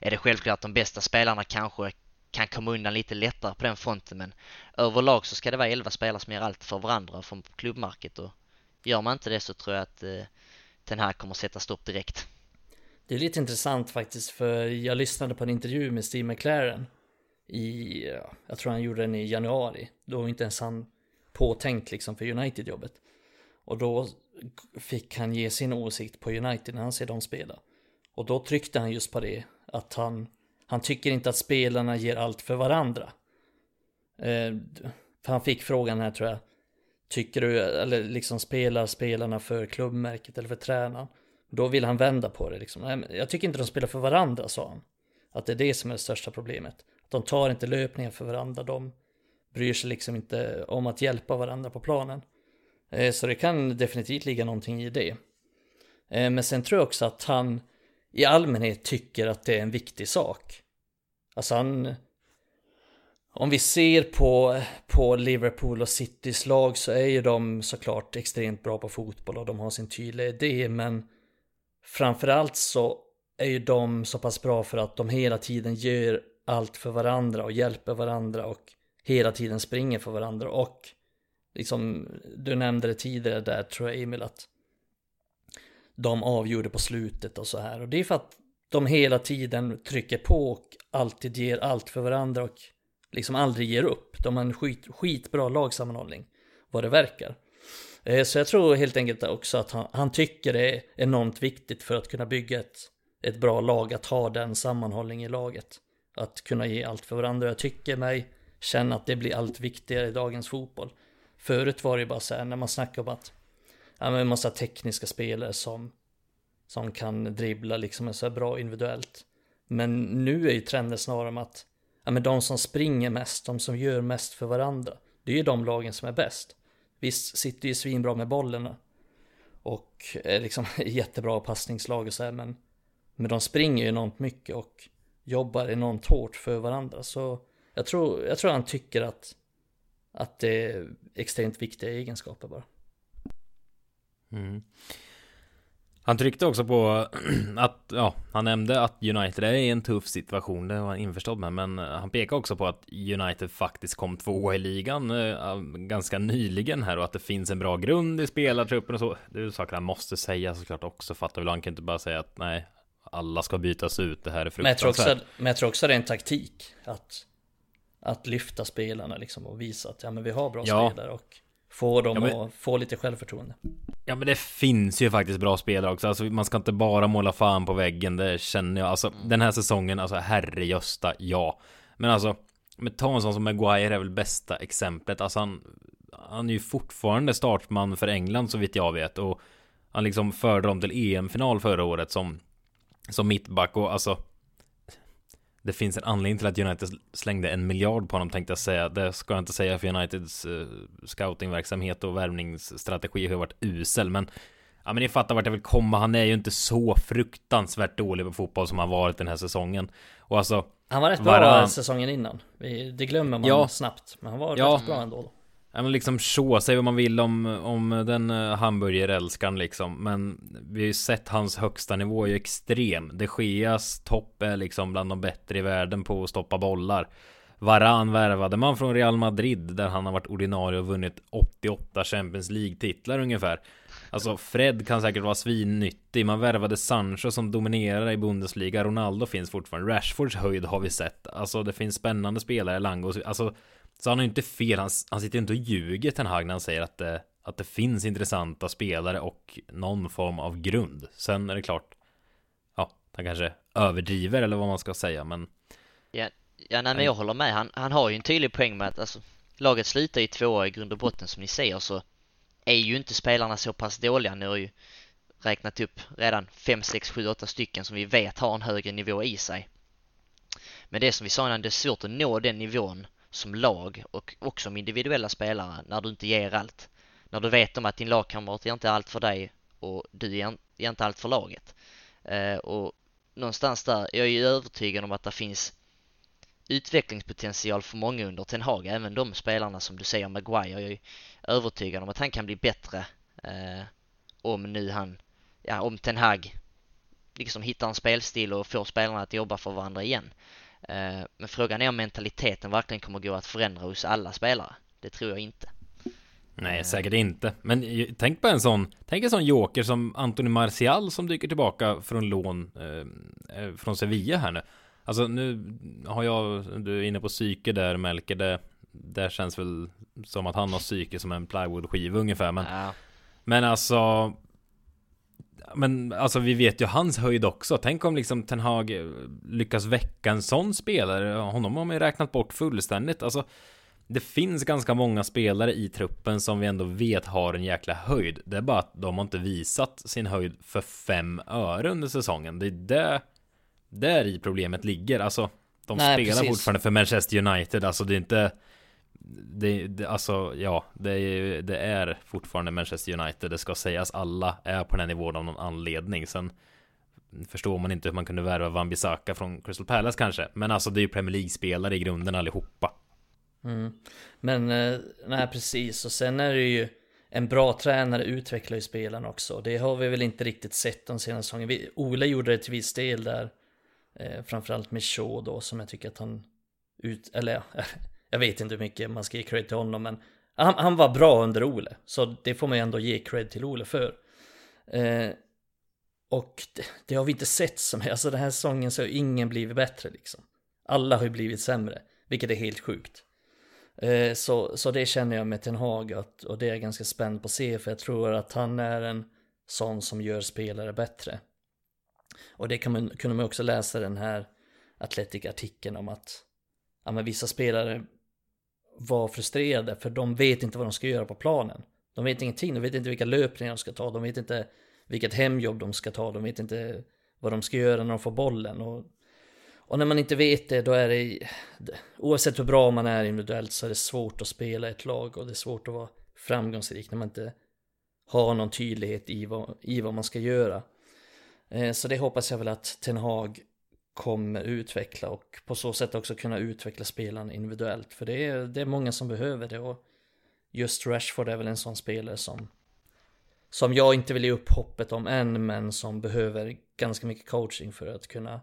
är det självklart att de bästa spelarna kanske kan komma undan lite lättare på den fronten men överlag så ska det vara 11 spelare som gör allt för varandra från klubbmarket och gör man inte det så tror jag att eh, den här kommer sätta stopp direkt. Det är lite intressant faktiskt för jag lyssnade på en intervju med Steve McLaren i, jag tror han gjorde den i januari. Då var inte ens han påtänkt liksom för United-jobbet. Och då fick han ge sin åsikt på United när han ser dem spela. Och då tryckte han just på det, att han, han tycker inte att spelarna ger allt för varandra. Eh, för han fick frågan här tror jag, tycker du, eller liksom spelar spelarna för klubbmärket eller för tränaren? Då vill han vända på det liksom. Nej, jag tycker inte de spelar för varandra, sa han. Att det är det som är det största problemet. De tar inte löpningar för varandra, de bryr sig liksom inte om att hjälpa varandra på planen. Eh, så det kan definitivt ligga någonting i det. Eh, men sen tror jag också att han i allmänhet tycker att det är en viktig sak. Alltså han... Om vi ser på, på Liverpool och Citys lag så är ju de såklart extremt bra på fotboll och de har sin tydliga idé men framförallt så är ju de så pass bra för att de hela tiden gör allt för varandra och hjälper varandra och hela tiden springer för varandra och liksom, du nämnde det tidigare där tror jag Emil att de avgjorde på slutet och så här och det är för att de hela tiden trycker på och alltid ger allt för varandra och liksom aldrig ger upp. De har en skit, skitbra lagsammanhållning, vad det verkar. Eh, så jag tror helt enkelt också att han, han, tycker det är enormt viktigt för att kunna bygga ett, ett bra lag, att ha den sammanhållning i laget. Att kunna ge allt för varandra. Jag tycker mig känna att det blir allt viktigare i dagens fotboll. Förut var det bara så här när man snackade om att en massa tekniska spelare som, som kan dribbla liksom är så bra individuellt. Men nu är ju trenden snarare om att ja, men de som springer mest, de som gör mest för varandra, det är ju de lagen som är bäst. Visst sitter ju svinbra med bollen och är liksom jättebra passningslag och så här, men, men de springer ju enormt mycket och jobbar enormt hårt för varandra. Så jag tror, jag tror han tycker att, att det är extremt viktiga egenskaper bara. Mm. Han tryckte också på att, ja, han nämnde att United är i en tuff situation, det var han införstådd med, men han pekade också på att United faktiskt kom tvåa i ligan äh, ganska nyligen här och att det finns en bra grund i spelartruppen och så. Det är saker han måste säga såklart också, fattar väl, han kan inte bara säga att nej, alla ska bytas ut, det här är fruktansvärt. Men jag tror också, men jag tror också det är en taktik att, att lyfta spelarna liksom och visa att ja, men vi har bra ja. spelare och få dem ja, men... att få lite självförtroende. Ja men det finns ju faktiskt bra spelare också, alltså man ska inte bara måla fan på väggen, det känner jag. Alltså den här säsongen, alltså herre Gösta, ja. Men alltså, med ta en sån som Maguire är väl bästa exemplet, alltså han, han är ju fortfarande startman för England så vitt jag vet och han liksom förde dem till EM-final förra året som som mittback och alltså det finns en anledning till att United slängde en miljard på honom tänkte jag säga. Det ska jag inte säga för Uniteds uh, scoutingverksamhet och värvningsstrategi har varit usel. Men ja, men ni fattar vart jag vill komma. Han är ju inte så fruktansvärt dålig på fotboll som han varit den här säsongen. Och alltså. Han var rätt bra varann... säsongen innan. Det glömmer man ja. snabbt. Men han var ja. rätt bra ändå. Då. Ja men liksom så, säg vad man vill om, om den eh, hamburgerälskaren liksom Men vi har ju sett hans högsta nivå är ju extrem. De Geas topp är liksom bland de bättre i världen på att stoppa bollar. Varan värvade man från Real Madrid där han har varit ordinarie och vunnit 88 Champions League-titlar ungefär. Alltså Fred kan säkert vara svinnyttig. Man värvade Sancho som dominerar i Bundesliga. Ronaldo finns fortfarande. Rashfords höjd har vi sett. Alltså det finns spännande spelare. Langos Alltså så han har ju inte fel, han, han sitter inte och ljuger Ten Hag när han säger att det, att det finns intressanta spelare och någon form av grund. Sen är det klart, ja, han kanske överdriver eller vad man ska säga, men... Ja, ja nej, men jag håller med. Han, han har ju en tydlig poäng med att alltså, laget slutar i tvåa i grund och botten som ni säger så är ju inte spelarna så pass dåliga. Ni har ju räknat upp redan 5, 6, 7, 8 stycken som vi vet har en högre nivå i sig. Men det som vi sa innan, det är svårt att nå den nivån som lag och också som individuella spelare när du inte ger allt. När du vet om att din lagkamrat ger inte allt för dig och du ger, inte allt för laget. Eh, och någonstans där, jag är ju övertygad om att det finns utvecklingspotential för många under Ten Hag, även de spelarna som du säger Maguire. Jag är övertygad om att han kan bli bättre eh, om nu han, ja om Ten Hag liksom hittar en spelstil och får spelarna att jobba för varandra igen. Eh, men frågan är om mentaliteten verkligen kommer gå att förändra hos alla spelare. Det tror jag inte. Nej, eh. säkert inte. Men tänk på en sån, tänk en sån joker som Anthony Martial som dyker tillbaka från lån eh, eh, från Sevilla här nu. Alltså nu har jag, du är inne på psyke där Melker, det, det känns väl som att han har psyke som en plywoodskiva ungefär men Ja. Men alltså Men alltså vi vet ju hans höjd också. Tänk om liksom Ten Hag eh, lyckas väcka en sån spelare. Honom har man ju räknat bort fullständigt. Alltså Det finns ganska många spelare i truppen som vi ändå vet har en jäkla höjd. Det är bara att de har inte visat sin höjd för fem öre under säsongen. Det är det Där i problemet ligger. Alltså De Nej, spelar precis. fortfarande för Manchester United. Alltså det är inte det, det, alltså ja, det är, det är fortfarande Manchester United, det ska sägas. Alla är på den här nivån av någon anledning. Sen förstår man inte hur man kunde värva Van Bissaka från Crystal Palace kanske. Men alltså det är ju Premier League-spelare i grunden allihopa. Mm. Men eh, nej precis och sen är det ju en bra tränare utvecklar ju spelarna också. Det har vi väl inte riktigt sett de senaste säsongerna. Vi- Ole gjorde det till viss del där. Eh, framförallt med Shaw då som jag tycker att han ut, eller ja, jag vet inte hur mycket man ska ge cred till honom men han, han var bra under Ole. Så det får man ju ändå ge cred till Ole för. Eh, och det, det har vi inte sett som, alltså den här säsongen så har ingen blivit bättre liksom. Alla har ju blivit sämre, vilket är helt sjukt. Eh, Så, så det känner jag med Ten Hag att, och det är jag ganska spänd på att se för jag tror att han är en sån som gör spelare bättre. Och det kan man, kunde man också läsa den här Atletic-artikeln om att ja, men vissa spelare var frustrerade för de vet inte vad de ska göra på planen. De vet ingenting, de vet inte vilka löpningar de ska ta, de vet inte vilket hemjobb de ska ta, de vet inte vad de ska göra när de får bollen. Och, och när man inte vet det, då är det, oavsett hur bra man är individuellt så är det svårt att spela ett lag och det är svårt att vara framgångsrik när man inte har någon tydlighet i vad, i vad man ska göra. Eh, så det hoppas jag väl att Ten Hag kommer utveckla och på så sätt också kunna utveckla spelarna individuellt. För det är, det är många som behöver det och just Rashford är väl en sån spelare som som jag inte vill ge upp hoppet om än men som behöver ganska mycket coaching för att kunna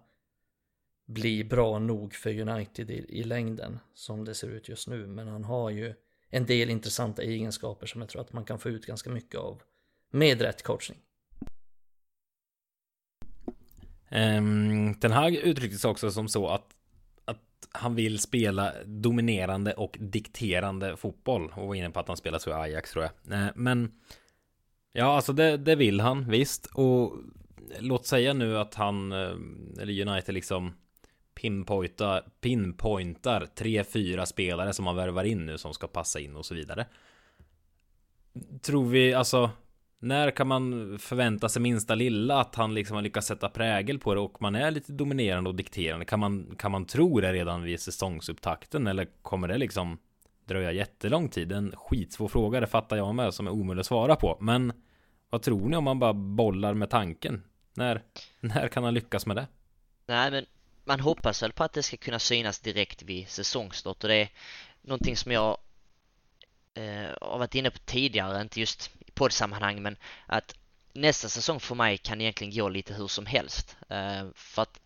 bli bra nog för United i, i längden som det ser ut just nu. Men han har ju en del intressanta egenskaper som jag tror att man kan få ut ganska mycket av med rätt coachning. Den här uttrycktes uttryckte sig också som så att, att han vill spela dominerande och dikterande fotboll och var inne på att han spelar så i Ajax tror jag. Eh, men ja, alltså det, det vill han visst och låt säga nu att han eh, eller United liksom pinpointar, pinpointar tre, fyra spelare som man värvar in nu som ska passa in och så vidare. Tror vi alltså när kan man förvänta sig minsta lilla att han liksom har lyckats sätta prägel på det och man är lite dominerande och dikterande? Kan man, kan man tro det redan vid säsongsupptakten eller kommer det liksom dröja jättelång tid? En skitsvår fråga, det fattar jag med som är omöjlig att svara på. Men vad tror ni om man bara bollar med tanken? När, när kan han lyckas med det? Nej, men man hoppas väl på att det ska kunna synas direkt vid säsongstart och det är någonting som jag eh, har varit inne på tidigare, inte just poddsammanhang, men att nästa säsong för mig kan egentligen gå lite hur som helst. Eh, för att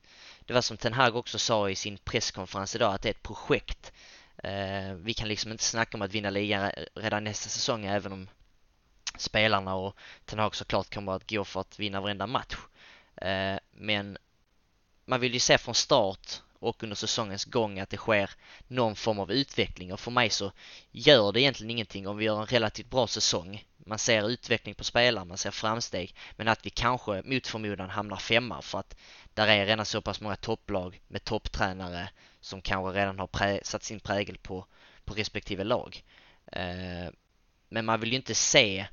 det var som Ten Hag också sa i sin presskonferens idag, att det är ett projekt. Eh, vi kan liksom inte snacka om att vinna ligan redan nästa säsong, även om spelarna och Ten Hag såklart kommer att gå för att vinna varenda match. Eh, men man vill ju se från start och under säsongens gång att det sker någon form av utveckling och för mig så gör det egentligen ingenting om vi gör en relativt bra säsong. Man ser utveckling på spelare, man ser framsteg, men att vi kanske mot förmodan hamnar femma för att där är redan så pass många topplag med topptränare som kanske redan har prä- satt sin prägel på, på respektive lag. Eh, men man vill ju inte se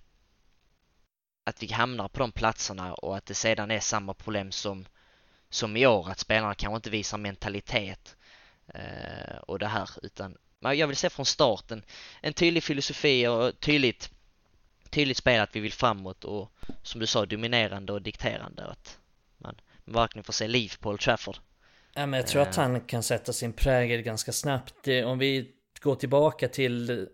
att vi hamnar på de platserna och att det sedan är samma problem som som i år, att spelarna kanske inte visar mentalitet eh, och det här, utan jag vill se från starten en tydlig filosofi och tydligt, tydligt spel att vi vill framåt och som du sa dominerande och dikterande att man verkligen får se liv på Old Trafford. Ja, men jag tror att Eh. han kan sätta sin prägel ganska snabbt. Om vi går tillbaka till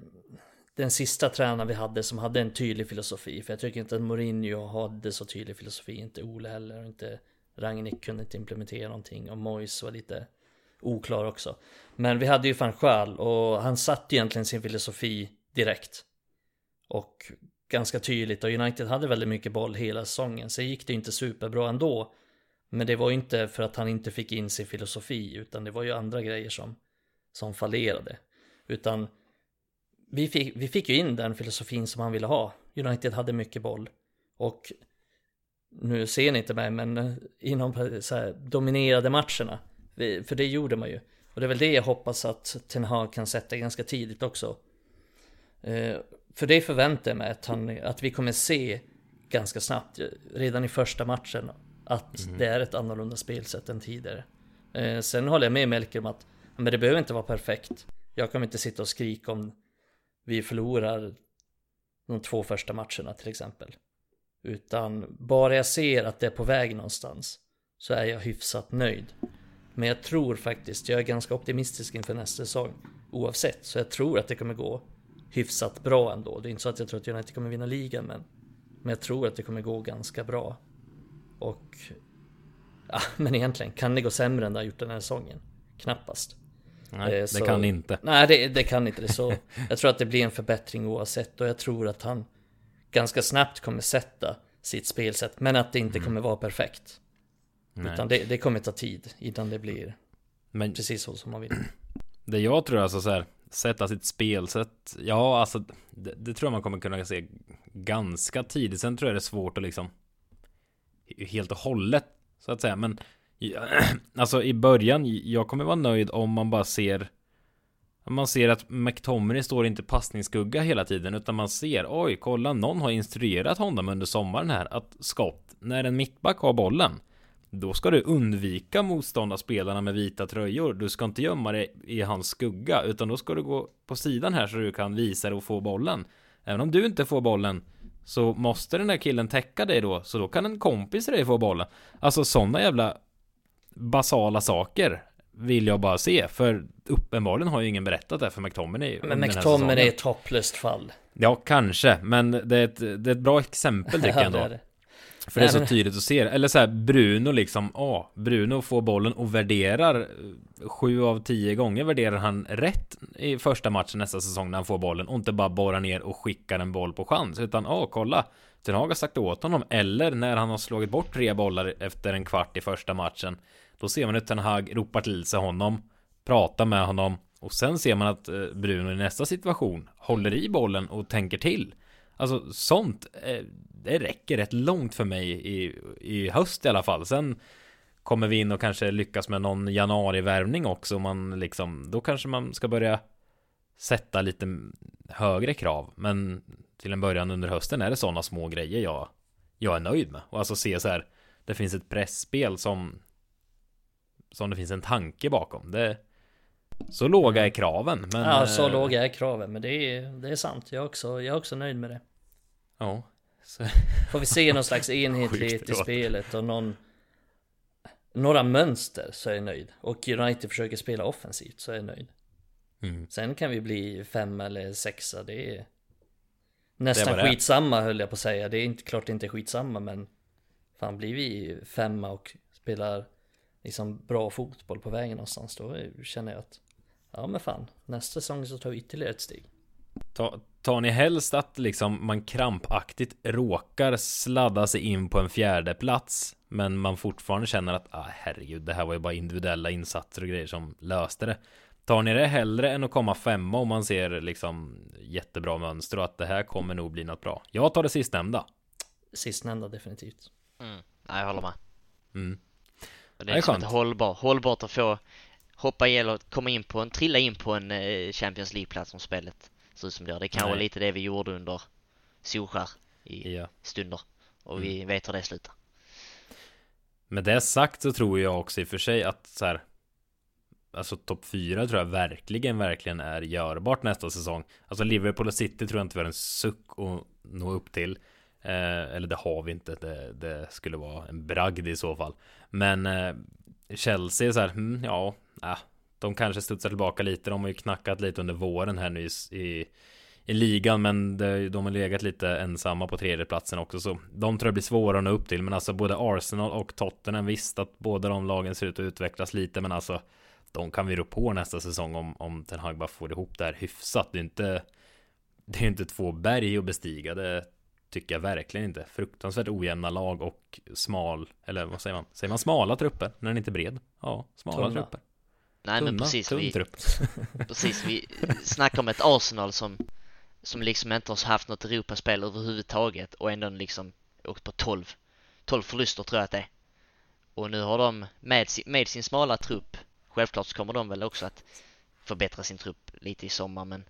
den sista tränaren vi hade som hade en tydlig filosofi. För jag tycker inte att Mourinho hade så tydlig filosofi. Inte Ole heller. Inte Rangnick kunde inte implementera någonting. Och Moyes var lite oklar också. Men vi hade ju van Schaal och han satte egentligen sin filosofi direkt. Och ganska tydligt. Och United hade väldigt mycket boll hela säsongen. Sen gick det inte superbra ändå. Men det var ju inte för att han inte fick in sin filosofi, utan det var ju andra grejer som, som fallerade. Utan vi fick, vi fick ju in den filosofin som han ville ha. United hade mycket boll. Och nu ser ni inte mig, men eh, inom så här, dominerade matcherna. För det gjorde man ju. Och det är väl det jag hoppas att Ten Hag kan sätta ganska tidigt också. Eh, för det förväntar jag mig att, han, att vi kommer se ganska snabbt, redan i första matchen, att mm. det är ett annorlunda spelsätt än tidigare. Eh, sen håller jag med Melker om att men det behöver inte vara perfekt. Jag kommer inte sitta och skrika om vi förlorar de två första matcherna till exempel. Utan bara jag ser att det är på väg någonstans så är jag hyfsat nöjd. Men jag tror faktiskt, jag är ganska optimistisk inför nästa säsong oavsett. Så jag tror att det kommer gå hyfsat bra ändå. Det är inte så att jag tror att United kommer vinna ligan men, men jag tror att det kommer gå ganska bra. Och ja, men egentligen, kan det gå sämre än det har gjort den här säsongen? Knappast. Nej, eh, så, det kan inte. Nej, det, det, kan inte det. Så jag tror att det blir en förbättring oavsett och jag tror att han ganska snabbt kommer sätta sitt spelsätt, men att det inte mm. kommer vara perfekt. Nej. Utan det, det, kommer ta tid innan det blir men, precis så som man vill. Det jag tror alltså så här, sätta sitt spelsätt, ja alltså det, det, tror jag man kommer kunna se ganska tidigt. Sen tror jag det är svårt att liksom helt och hållet så att säga. Men alltså i början, jag kommer vara nöjd om man bara ser man ser att McTominay står inte passningsskugga hela tiden utan man ser oj kolla någon har instruerat honom under sommaren här att skott när en mittback har bollen då ska du undvika motståndarspelarna med vita tröjor. Du ska inte gömma dig i hans skugga utan då ska du gå på sidan här så du kan visa dig och få bollen. Även om du inte får bollen så måste den där killen täcka dig då så då kan en kompis till dig få bollen. Alltså sådana jävla basala saker vill jag bara se. För uppenbarligen har ju ingen berättat det för McTominay. Men McTominay är ett hopplöst fall. Ja, kanske. Men det är ett, det är ett bra exempel tycker jag ändå. För det är så tydligt att se Eller så här, Bruno liksom, ja, Bruno får bollen och värderar Sju av tio gånger värderar han rätt i första matchen nästa säsong när han får bollen och inte bara borrar ner och skickar en boll på chans utan ja, kolla. Ten Hag har sagt åt honom. Eller när han har slagit bort tre bollar efter en kvart i första matchen då ser man hur Ten Hag ropar till sig honom, pratar med honom och sen ser man att eh, Bruno i nästa situation håller i bollen och tänker till. Alltså sånt, eh, det räcker rätt långt för mig i, i höst i alla fall. Sen kommer vi in och kanske lyckas med någon januarivärvning också. Man liksom, då kanske man ska börja sätta lite högre krav. Men till en början under hösten är det sådana små grejer jag, jag är nöjd med. Och alltså se så här, det finns ett pressspel som som det finns en tanke bakom. Det, så låga är kraven. Men, ja, så äh, låga är kraven. Men det är, det är sant. Jag är, också, jag är också nöjd med det. Ja. Så. Får vi se någon slags enhetlighet i spelet och någon några mönster så är jag nöjd. Och United försöker spela offensivt så är jag nöjd. Mm. Sen kan vi bli fem eller sexa, det är nästan det är skitsamma höll jag på att säga. Det är inte klart det inte är skitsamma men fan blir vi femma och spelar liksom bra fotboll på vägen någonstans då känner jag att ja men fan nästa säsong så tar vi ytterligare ett steg. Ta, tar ni helst att liksom man krampaktigt råkar sladda sig in på en fjärde plats men man fortfarande känner att ah, herregud det här var ju bara individuella insatser och grejer som löste det. Tar ni det hellre än att komma femma om man ser liksom jättebra mönster och att det här kommer nog bli något bra? Jag tar det sistnämnda. Sistnämnda definitivt. Mm. Nej, jag håller med. Mm. Det är, det är liksom inte hållbar, hållbart att få hoppa eller komma in på en, trilla in på en eh, Champions League-plats som spelet ser ut som det gör. Det är kanske Nej. lite det vi gjorde under Solskär i ja. stunder. Och mm. vi vet hur det slutar. Med det sagt så tror jag också i och för sig att så här Alltså topp 4 tror jag verkligen, verkligen är görbart nästa säsong. Alltså Liverpool och City tror jag inte vi har en suck att nå upp till. Eh, eller det har vi inte. Det, det, skulle vara en bragd i så fall. Men eh, Chelsea så här, hmm, ja, äh, de kanske studsar tillbaka lite. De har ju knackat lite under våren här nu i, i, i ligan, men det, de har legat lite ensamma på tredjeplatsen också, så de tror jag blir svåra att nå upp till. Men alltså både Arsenal och Tottenham visst att båda de lagen ser ut att utvecklas lite, men alltså de kan vi rå på nästa säsong om, om Ten Hag bara får ihop det här hyfsat. Det är inte det är inte två berg att bestiga. Det, tycker jag verkligen inte. Fruktansvärt ojämna lag och smal, eller vad säger man? Säger man smala trupper när den inte är bred? Ja, smala Tunna. trupper. Nej men Tunna, precis, tunn vi, trupp. precis, vi snackar om ett Arsenal som, som liksom inte har haft något Europaspel överhuvudtaget och ändå liksom åkt på 12, 12 förluster tror jag att det är. Och nu har de med sin, med sin smala trupp, självklart så kommer de väl också att förbättra sin trupp lite i sommar men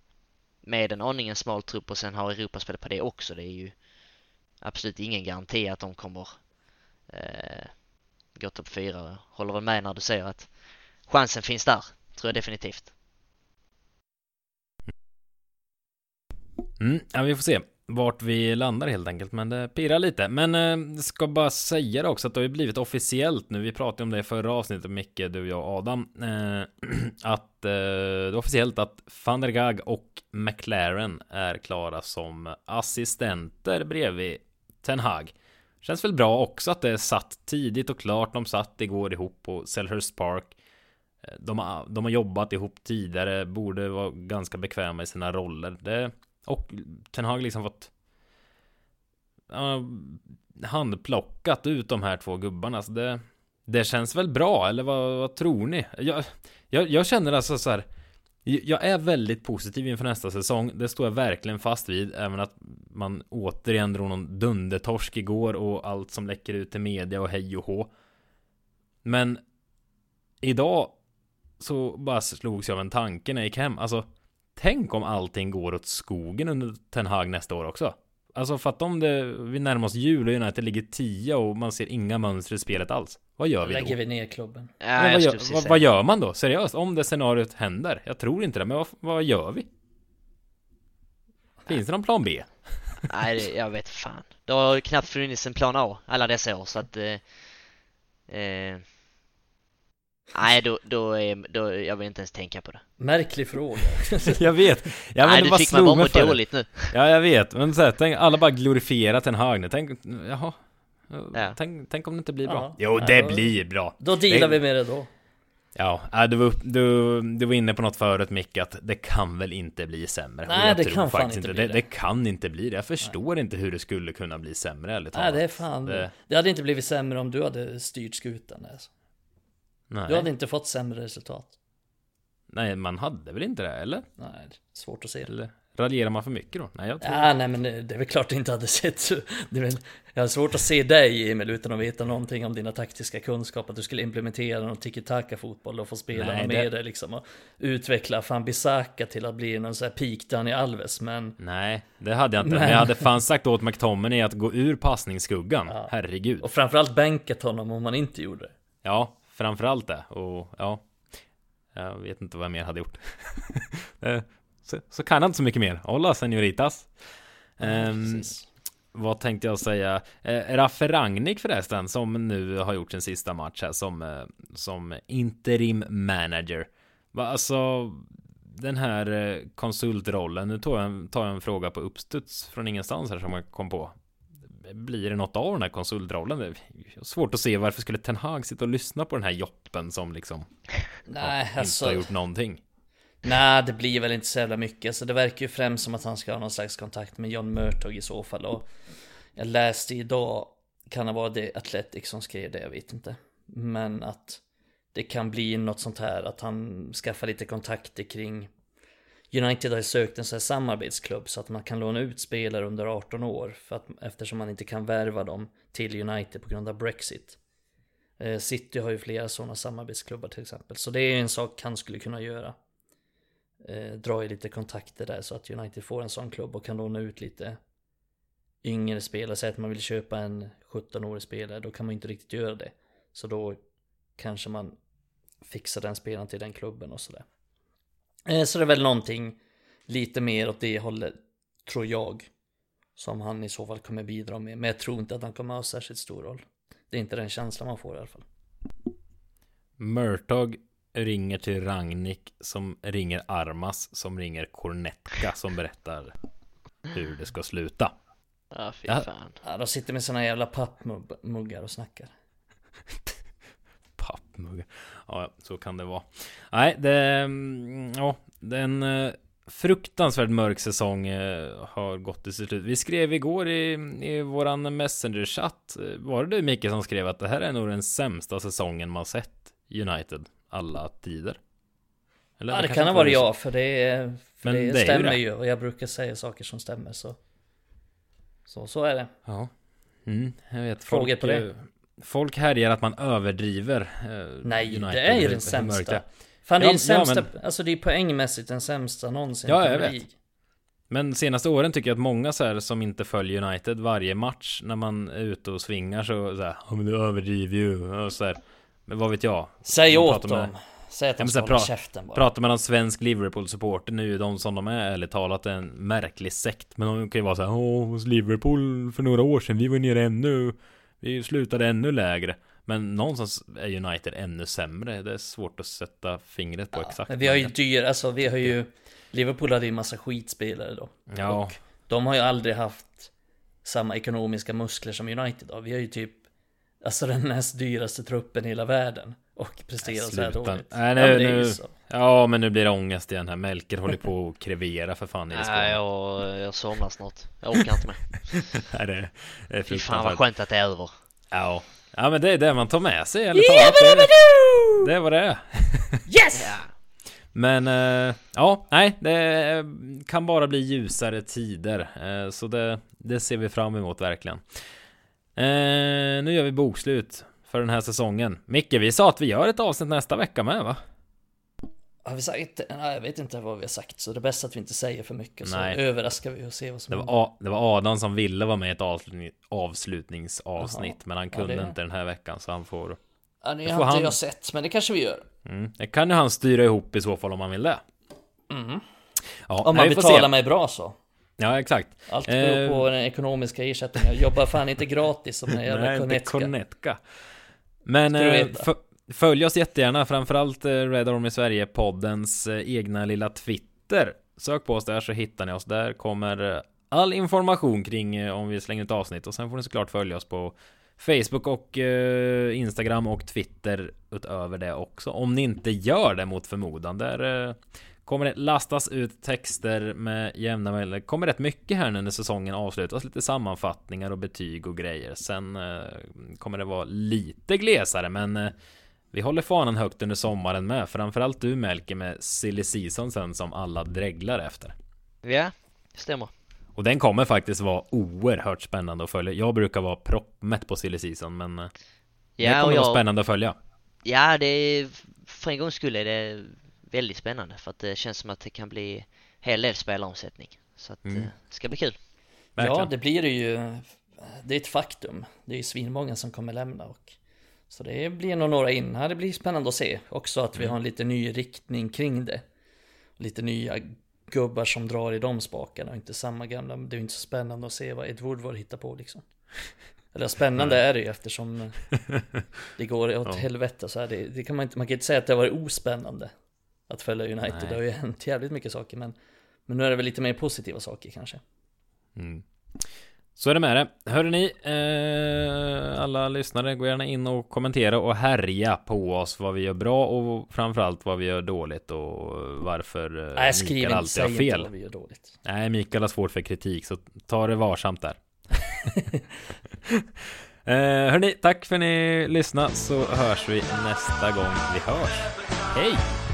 med en aningen smal trupp och sen ha Europaspel på det också, det är ju absolut ingen garanti att de kommer eh, gå topp fyra. Håller väl med när du säger att chansen finns där, tror jag definitivt. Mm, ja, vi får se vart vi landar helt enkelt, men det pirrar lite. Men eh, ska bara säga det också att det har ju blivit officiellt nu. Vi pratade om det i förra avsnittet, Micke, du, jag och Adam. Eh, att eh, det är officiellt att van der Gag och McLaren är klara som assistenter bredvid Ten Hag. Känns väl bra också att det är satt tidigt och klart. De satt igår ihop på Selhurst Park. De har, de har jobbat ihop tidigare, borde vara ganska bekväma i sina roller. Det, och Ten Hag liksom fått ja, handplockat ut de här två gubbarna. Så det, det känns väl bra, eller vad, vad tror ni? Jag, jag, jag känner alltså så här. Jag är väldigt positiv inför nästa säsong. Det står jag verkligen fast vid. Även att man återigen drog någon dundertorsk igår och allt som läcker ut till media och hej och hå. Men idag så bara slogs jag av en tanke när jag gick hem. Alltså, tänk om allting går åt skogen under Ten Hag nästa år också. Alltså fatta om det, vi närmar oss jul och United ligger 10 och man ser inga mönster i spelet alls. Vad gör vi då? Lägger vi ner klubben. Ja, vad, skulle gör, vad, säga. vad gör man då? Seriöst? Om det scenariot händer? Jag tror inte det, men vad, vad gör vi? Finns det någon plan B? Nej, jag vet fan. Det har knappt funnits en plan A alla dessa år så att... Eh, eh, nej, då, då, är, då, jag vill inte ens tänka på det. Märklig fråga. jag vet. Ja, nej, du bara fick man slog bara mig det. dåligt nu. Ja, jag vet. Men så här, tänk, alla bara glorifierar Ten Hag nu. Tänk, jaha. Ja. Tänk, tänk om det inte blir bra. Ja. Jo, Ja, det då- blir bra. Då dealar vi med det då. Ja, du var, du, du var inne på något förut Micke, att det kan väl inte bli sämre? Nej, jag det kan fan faktiskt inte det. bli det. det. Det kan inte bli det. Jag förstår inte hur det skulle kunna bli sämre, ärligt Nej, talat. det är fan. Det- Det hade inte blivit sämre om du hade styrt skutan. Alltså. Nej. Du hade inte fått sämre resultat. Nej, man hade väl inte det, eller? Nej, svårt att se. Eller raljerar man för mycket då? Nej, jag tror Ja, nej men det är väl klart det inte hade sett jag har svårt att se dig Emil utan att veta någonting om dina taktiska kunskaper. Att du skulle implementera någon tiki-taka fotboll och få spelarna Nej, med det- dig liksom. Och utveckla fan Bisaka till att bli någon sån här peak Dani Alves. Men Nej, det hade jag inte. Men, Men- jag hade fan sagt åt McTominay att gå ur passningsskuggan. Ja. Herregud. och framförallt bänkat honom om man inte gjorde det. Ja, framförallt det. Och ja, jag vet inte vad jag mer hade gjort. Eh, så, så kan jag inte så mycket mer. Hola, senoritas. Ehm, Precis. vad tänkte jag säga? Eh, Raffe Rangnick förresten, som nu har gjort sin sista match här som, eh, som interim manager. Va, alltså, den här eh, konsultrollen, nu tar jag, en, tar jag en fråga på uppstuds från ingenstans här som jag kom på. Blir det något av den här konsultrollen? Det är svårt att se varför skulle Ten Hag sitta och lyssna på den här joppen som liksom Nej, inte alltså. har gjort någonting. Nej, det blir väl inte så jävla mycket. Så det verkar ju främst som att han ska ha någon slags kontakt med John Murtog i så fall. Och jag läste idag, kan det vara det Athletics som skrev det, jag vet inte. Men att det kan bli något sånt här, att han skaffar lite kontakter kring United har ju sökt en sån här samarbetsklubb så att man kan låna ut spelare under 18 år för att, eftersom man inte kan värva dem till United på grund av Brexit. Eh, City har ju flera sådana samarbetsklubbar till exempel. Så det är en sak han skulle kunna göra eh, dra i lite kontakter där så att United får en sån klubb och kan låna ut lite yngre spelare. Säg att man vill köpa en 17-årig spelare, då kan man inte riktigt göra det. Så då kanske man fixar den spelaren till den klubben och sådär. Eh, så det är väl någonting lite mer åt det hållet, tror jag, som han i så fall kommer bidra med. Men jag tror inte att han kommer ha särskilt stor roll. Det är inte den känslan man får i alla fall. Murtog ringer till Ragnik som ringer Armas som ringer Kornetka som berättar hur det ska sluta. Ja, fy Ja. fan. Ja, de sitter med såna jävla pappmuggar och snackar. Pappmugg. Ja, så kan det vara. Nej, det... mm, Ja, den... eh, fruktansvärt mörk säsong eh, har gått till sitt slut. Vi skrev igår i, i våran Messenger-chatt, eh, var det du Micke som skrev att det här är nog den sämsta säsongen man sett United alla tider? Eller ja, det, kan ha varit jag, för det, för det, det stämmer det. ju. Och jag brukar säga saker som stämmer, så. Så, så är det. Ja. Mm, jag vet. Frågor folk, på det? Folk härjar att man överdriver eh, Nej, United, det är ju den sämsta. är. Fan, det är Ja, den sämsta, ja, men- alltså det är poängmässigt den sämsta någonsin. Ja, jag vet. League. Men senaste åren tycker jag att många så här som inte följer United varje match när man är ute och svingar så, så här, ja men du överdriver ju och så här. Men vad vet jag? Säg åt pratar med- dem. Säg att de ska hålla käften bara. Pratar man om svensk Liverpool-supporter nu de som de är ärligt talat en märklig sekt Men de kan ju vara så här, åh hos Liverpool för några år sedan, vi var nere ännu Vi slutade ännu lägre Men någonstans är United ännu sämre Det är svårt att sätta fingret på exakt Men vi har ju dyr, alltså vi har ju Liverpool hade ju en massa skitspelare då. Ja, Och de har ju aldrig haft samma ekonomiska muskler som United har. Vi har ju typ Alltså den näst dyraste truppen i hela världen. Och presterar så här sluta. dåligt. Nej, Ja, nu, det ju nu, ja men nu blir det ångest igen här Melker håller på att krevera för fan i det Nej, jag, jag somnar snart. Jag orkar inte med. Nej, det är Fy fan vad skönt att det är över. Ja Ja men det är det man tar med sig eller talat det, det är vad det är Yes! Men eh, ja, nej, det kan bara bli ljusare tider. Eh, så det, det ser vi fram emot verkligen. Eh, nu gör vi bokslut för den här säsongen. Micke, vi sa att vi gör ett avsnitt nästa vecka med va? Har vi sagt Nej, jag vet inte vad vi har sagt. Så det är bäst att vi inte säger för mycket. Så Nej. överraskar vi och ser vad som Det var, A- det var Adam som ville vara med i ett avslutning, avslutningsavsnitt. Jaha. Men han Ja, kunde det- inte den här veckan så han får... Ja, det det har inte han- jag sett, men det kanske vi gör. Mm, det kan ju han styra ihop i så fall om han vill det. Mm. Ja, Om man får se. betalar mig bra så. Ja, exakt. Allt beror Eh, på den ekonomiska ersättningen. Jag jobbar fan inte gratis som den jävla Nej, inte Konetka. Men eh, följ oss jättegärna, framförallt eh, Red Army Sverige-poddens eh, egna lilla Twitter. Sök på oss där så hittar ni oss. Där kommer all information kring om vi slänger ett avsnitt och sen får ni såklart följa oss på Facebook och eh, Instagram och Twitter utöver det också. Om ni inte gör det mot förmodan. Där eh, kommer det lastas ut texter med jämna mellanrum. Det kommer rätt mycket här nu när säsongen avslutas. Lite sammanfattningar och betyg och grejer. Sen eh, kommer det vara lite glesare men eh, vi håller fanan högt under sommaren med. Framförallt du Melke med Silly Season sen som alla dreglar efter. Ja, det stämmer. Och den kommer faktiskt vara oerhört spännande att följa. Jag brukar vara proppmätt på Silly Season men eh, det Ja, kommer och vara jag, spännande att följa. ja, det är, för en gångs skull är det väldigt spännande för att det känns som att det kan bli hel del spelaromsättning. Så att Mm. eh, det ska bli kul. Ja, Verkligen. det blir det ju. Det är ett faktum. Det är ju svinmånga som kommer lämna och så det blir nog några in. Ja, det blir spännande att se också att vi Mm. har en lite ny riktning kring det. Lite nya gubbar som drar i de spakarna och inte samma gamla. Det är ju inte så spännande att se vad Ed Woodward hittar på liksom. Eller spännande är det ju eftersom det går åt Ja. helvete så här. Det, det kan man inte, man kan inte säga att det har varit ospännande att följa United. Nej. Det har ju hänt jävligt mycket saker men men nu är det väl lite mer positiva saker kanske. Mm. Så är det med det. Hörde ni, eh, alla lyssnare, gå gärna in och kommentera och härja på oss vad vi gör bra och framförallt vad vi gör dåligt och varför eh, Nej, skriv Mikael alltid har fel. vad vi gör dåligt. Nej, Mikael har svårt för kritik, så ta det varsamt där. eh, hörni, tack för att ni lyssnade så hörs vi nästa gång vi hörs. Hej!